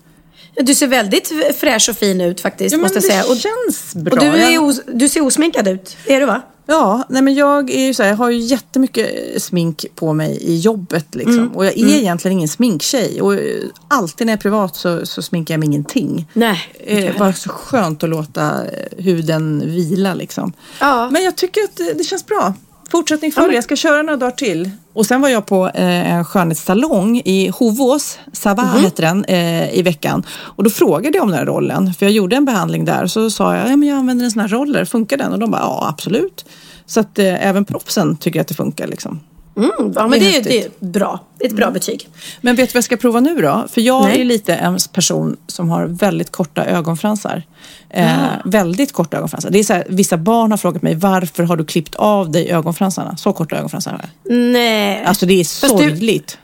Du ser väldigt fräsch och fin ut faktiskt, Ja, men måste jag det säga. Och, känns bra. och du, är du ser osminkad ut, det är du va? Ja, nej men jag är ju så här, jag har ju jättemycket smink på mig i jobbet liksom. Mm. Och jag är egentligen ingen sminktjej. Och eh, alltid när jag är privat så, så sminkar jag mig ingenting. Nej, jag Eh, bara så skönt att låta eh, huden vila liksom. Ja. Men jag tycker att det, det känns bra. Fortsättning följer. Jag ska köra några dagar till. Och sen var jag på eh, en skönhetssalong i Hovås, Sava Mhm. heter den, eh, i veckan. Och då frågade jag om den här rollen, för jag gjorde en behandling där. Så sa jag, ja men jag använder en sån här roller, funkar den? Och de bara, ja absolut. Så att eh, även proffsen tycker att det funkar liksom. Mm, ja, men Det är det, är- det är bra. Ett bra betyg. Men vet du vad jag ska prova nu då? För jag Nej. är lite en person som har väldigt korta ögonfransar. Eh, väldigt korta ögonfransar. Det är så här, vissa barn har frågat mig varför har du klippt av dig ögonfransarna? Så korta ögonfransar har jag. Nej, Alltså det är sorgligt.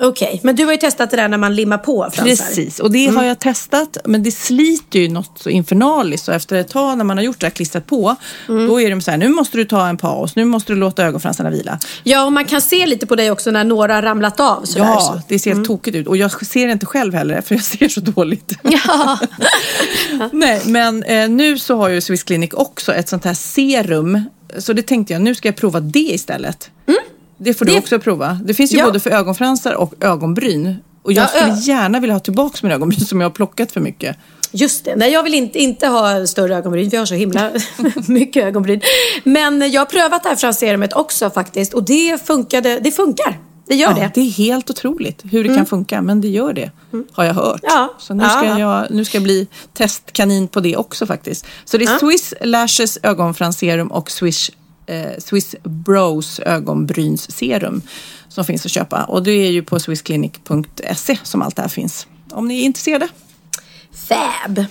Okej. Men du har ju testat det där när man limmar på fransar. Precis, och det har jag testat. Men det sliter ju något så infernaliskt. Så efter ett tag när man har gjort det här klistrat på. Då är de så här, nu måste du ta en paus. Nu måste du låta ögonfransarna vila. Ja, och man kan se lite på dig också när några har ramlat av. Sådär, Ja, så. det ser helt tokigt ut. Och jag ser det inte själv heller för jag ser så dåligt. Ja. Nej, men eh, nu så har ju Swiss Clinic också ett sånt här serum. Så det tänkte jag, nu ska jag prova det istället. Det får du Det- också prova. Det finns ju Ja. både för ögonfransar och ögonbryn. Och jag Ja, skulle gärna vilja ha tillbaka mina ögonbryn som jag har plockat för mycket. Just det. Nej, jag vill inte, inte ha större ögonbryn. Vi har så himla mycket ögonbryn. Men jag har prövat det här franserumet också faktiskt. Och det funkade. Det funkar. Det gör Ja, det. det är helt otroligt hur det kan funka, men det gör det. Har jag hört. Ja. Så nu ska, Ja. jag, nu ska jag bli testkanin på det också faktiskt. Så det är Swiss Lashes ögonfransserum och Swiss, eh, Swiss Bros ögonbrynsserum som finns att köpa. Och det är ju på swissclinic.se som allt det här finns. Om ni är intresserade. Fab.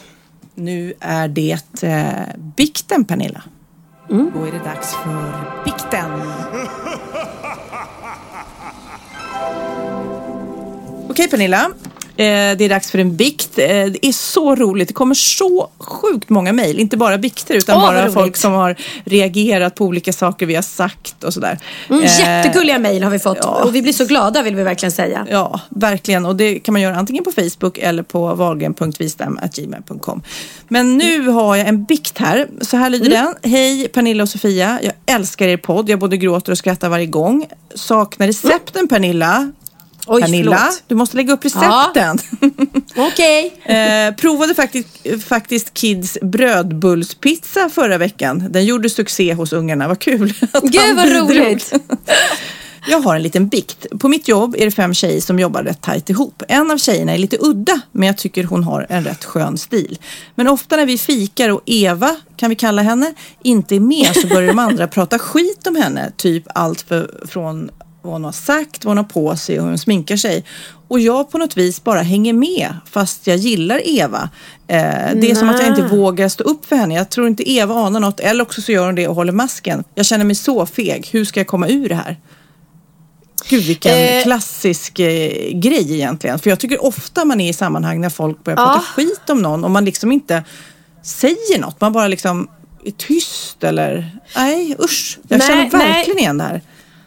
Nu är det eh, bikten Pernilla. Då är det dags för bikten. Okej Pernilla, det är dags för en bikt. Eh, det är så roligt. Det kommer så sjukt många mejl. Inte bara bikter utan Åh, bara folk som har reagerat på olika saker vi har sagt och sådär. Mm, Eh, jättegulliga mejl har vi fått. ja. Och vi blir så glada vill vi verkligen säga. Ja, verkligen. Och det kan man göra antingen på Facebook eller på valgren.vistam.gmail.com. Men nu har jag en bikt här. Så här lyder Mm. den. Hej Pernilla och Sofia. Jag älskar er podd. Jag både gråter och skrattar varje gång. Saknar recepten Pernilla. Oj, Pernilla, förlåt. du måste lägga upp recepten. Okej. Eh, provade faktiskt, faktiskt Kids brödbullspizza förra veckan. Den gjorde succé hos ungarna. Vad kul Gud vad roligt. Jag har en liten bikt. På mitt jobb är det fem tjejer som jobbar rätt tajt ihop. En av tjejerna är lite udda, men jag tycker hon har en rätt skön stil. Men ofta när vi fikar och Eva, kan vi kalla henne, inte är med så börjar de andra prata skit om henne. Typ allt för, från vad hon har sagt, vad hon har på sig och hur hon sminkar sig. Och jag på något vis bara hänger med fast jag gillar Eva. Eh, det är som att jag inte vågar stå upp för henne. Jag tror inte Eva anar något eller också så gör hon det och håller masken. Jag känner mig så feg. Hur ska jag komma ur det här? Gud vilken Eh. klassisk eh, grej egentligen. För jag tycker ofta man är i sammanhang när folk börjar Ja. prata skit om någon och man liksom inte säger något. Man bara liksom är tyst eller nej usch. Jag Nej, känner nej. verkligen igen det här.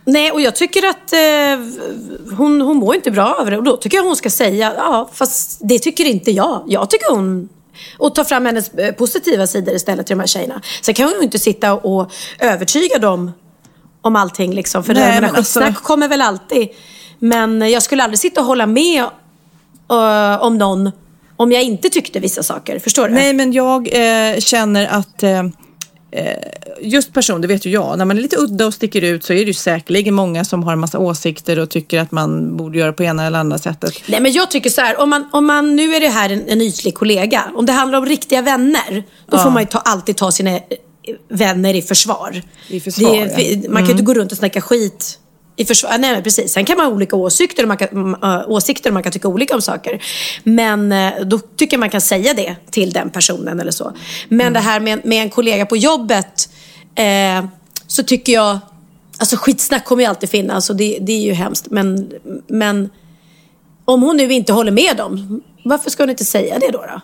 Nej, och jag tycker att eh, hon, hon mår inte bra över det. Och då tycker jag hon ska säga, ja, fast det tycker inte jag. Jag tycker hon... Och ta fram hennes eh, positiva sidor istället till de här tjejerna. Sen kan hon ju inte sitta och övertyga dem om allting liksom. För Nej, det här skitsnack alltså- kommer väl alltid. Men jag skulle aldrig sitta och hålla med eh, om någon om jag inte tyckte vissa saker. Förstår du? Nej men jag eh, känner att eh, just person, det vet ju jag, när man är lite udda och sticker ut så är det ju säkerligen många som har en massa åsikter och tycker att man borde göra på ena eller andra sättet. Nej men jag tycker så här, om man, om man, nu är det här en, en ytlig kollega. Om det handlar om riktiga vänner, då får man ju ta, alltid ta sina eh, vänner i försvar. I försvar, det, ja. Man kan ju inte gå runt och snacka skit i försvar. Nej men precis. Sen kan man ha olika åsikter och man kan, äh, åsikter och man kan tycka olika om saker. Men äh, då tycker jag man kan säga det till den personen eller så. Men Mm. det här med, med en kollega på jobbet eh, så tycker jag Alltså skitsnack kommer ju alltid finnas och det, det är ju hemskt. Men, men om hon nu inte håller med dem, varför ska hon inte säga det då? då?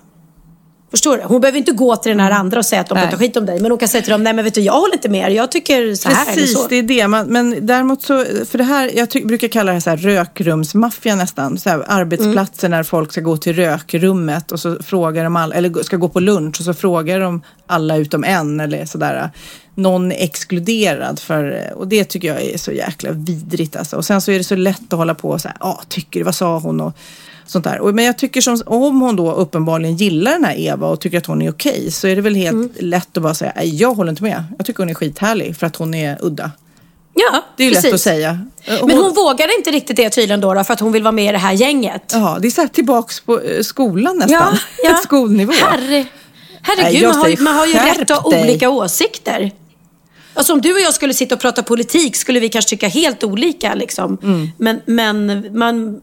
Förstår du? Hon behöver inte gå till den här andra och säga att de pratar skit om dig. Men hon kan säga till dem, nej men vet du, jag håller inte med. Jag tycker så här eller Precis, så. det är det. Man, men däremot så, för det här, jag ty- brukar kalla det så här rökrumsmaffia nästan. Så här, arbetsplatser när folk ska gå till rökrummet och så frågar de alla, eller ska gå på lunch och så frågar de alla utom en eller sådär. Någon är exkluderad för, och det tycker jag är så jäkla vidrigt alltså. Och sen så är det så lätt att hålla på och så här, ja tycker du, vad sa hon och sånt där. Men jag tycker som, om hon då uppenbarligen gillar den här Eva och tycker att hon är okej så är det väl helt lätt att bara säga, nej jag håller inte med. Jag tycker hon är skithärlig för att hon är udda. Ja, Det är ju precis. lätt att säga. Eh, Men hon vågade inte riktigt det tydligen då, då för att hon vill vara med i det här gänget. Ja, det är så här tillbaks på eh, skolan nästan. Ja, ja. Skolnivå. Herre, herregud, man, har, man har ju rätt att ha olika åsikter. Alltså om du och jag skulle sitta och prata politik skulle vi kanske tycka helt olika. Liksom. Mm. Men, men man,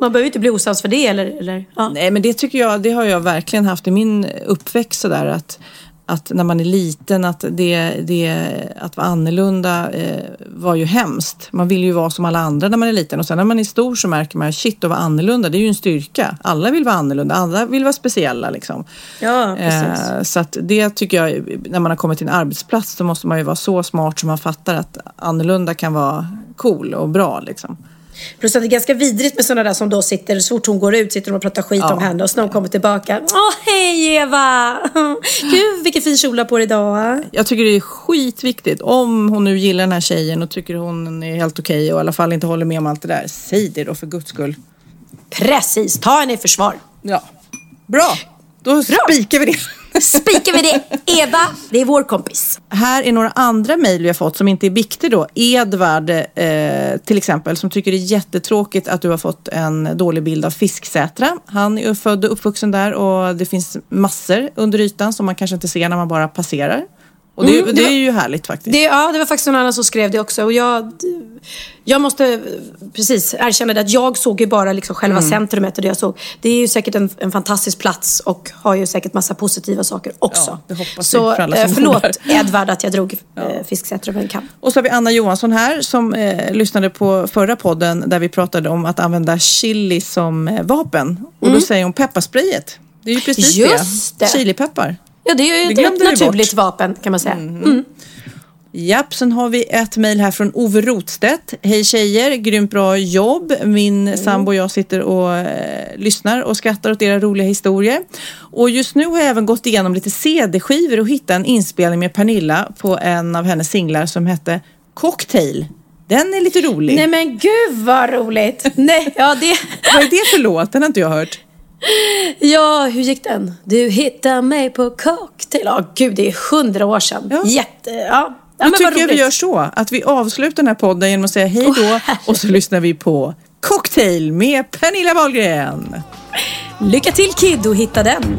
man behöver inte bli osams för det. Eller, eller, ja. Nej, men det tycker jag, det har jag verkligen haft i min uppväxt sådär att, att när man är liten att det, det att vara annorlunda eh, var ju hemskt. Man vill ju vara som alla andra när man är liten och sen när man är stor så märker man shit att vara annorlunda, det är ju en styrka. Alla vill vara annorlunda, alla vill vara speciella liksom. Ja, precis. Eh, så att det tycker jag, när man har kommit till en arbetsplats så måste man ju vara så smart så man fattar att annorlunda kan vara cool och bra liksom. Plus att det är ganska vidrigt med sådana där som då sitter, så fort hon går ut sitter de och pratar skit Ja. om henne och så när hon kommer tillbaka. Åh, hej Eva! Gud, vilken fin kjol på dig idag. Jag tycker det är skitviktigt. Om hon nu gillar den här tjejen och tycker hon är helt okej och i alla fall inte håller med om allt det där. Säg det då för guds skull. Precis, ta henne i försvar. Ja. Bra, då spikar vi det. Spikar vi det. Eva, det är vår kompis. Här är några andra mejl vi har fått som inte är viktiga då. Edvard eh, till exempel som tycker det är jättetråkigt att du har fått en dålig bild av Fisksätra. Han är född och uppvuxen där och det finns massor under ytan som man kanske inte ser när man bara passerar. Och det, Mm, det det är ju härligt faktiskt. Det, ja, det var faktiskt någon annan som skrev det också. Och jag, jag måste precis erkänna det att jag såg ju bara liksom själva centrumet och det jag såg. Det är ju säkert en, en fantastisk plats och har ju säkert massa positiva saker också. Ja, det hoppas Så för alla eh, som förlåt bor Edvard att jag drog eh, Fisksätra en kam. Och så har vi Anna Johansson här som eh, lyssnade på förra podden där vi pratade om att använda chili som eh, vapen. Och då säger hon pepparsprayet. Det är ju precis Mm. Just det. Chilipeppar. Ja, det är Det ju ett glömde vi naturligt bort. vapen kan man säga. Mm. Japp, sen har vi ett mejl här från Ove Rotstedt. Hej tjejer, grymt bra jobb. Min Mm. sambo och jag sitter och eh, lyssnar och skrattar åt era roliga historier. Och just nu har jag även gått igenom lite CD-skivor och hittat en inspelning med Pernilla på en av hennes singlar som hette Cocktail. Den är lite rolig. Nej men gud vad roligt. Nej, ja, det... Vad är det för låt? Den har inte jag hört. Ja, hur gick den? Du hittar mig på cocktail. Ja, gud det är hundra år sedan. Ja. Jätte... Ja. Ja, Då men vad tycker jag vi gör så att vi avslutar den här podden genom att säga hej då och så lyssnar vi på Cocktail med Pernilla Wahlgren. Lycka till Kid och hitta den.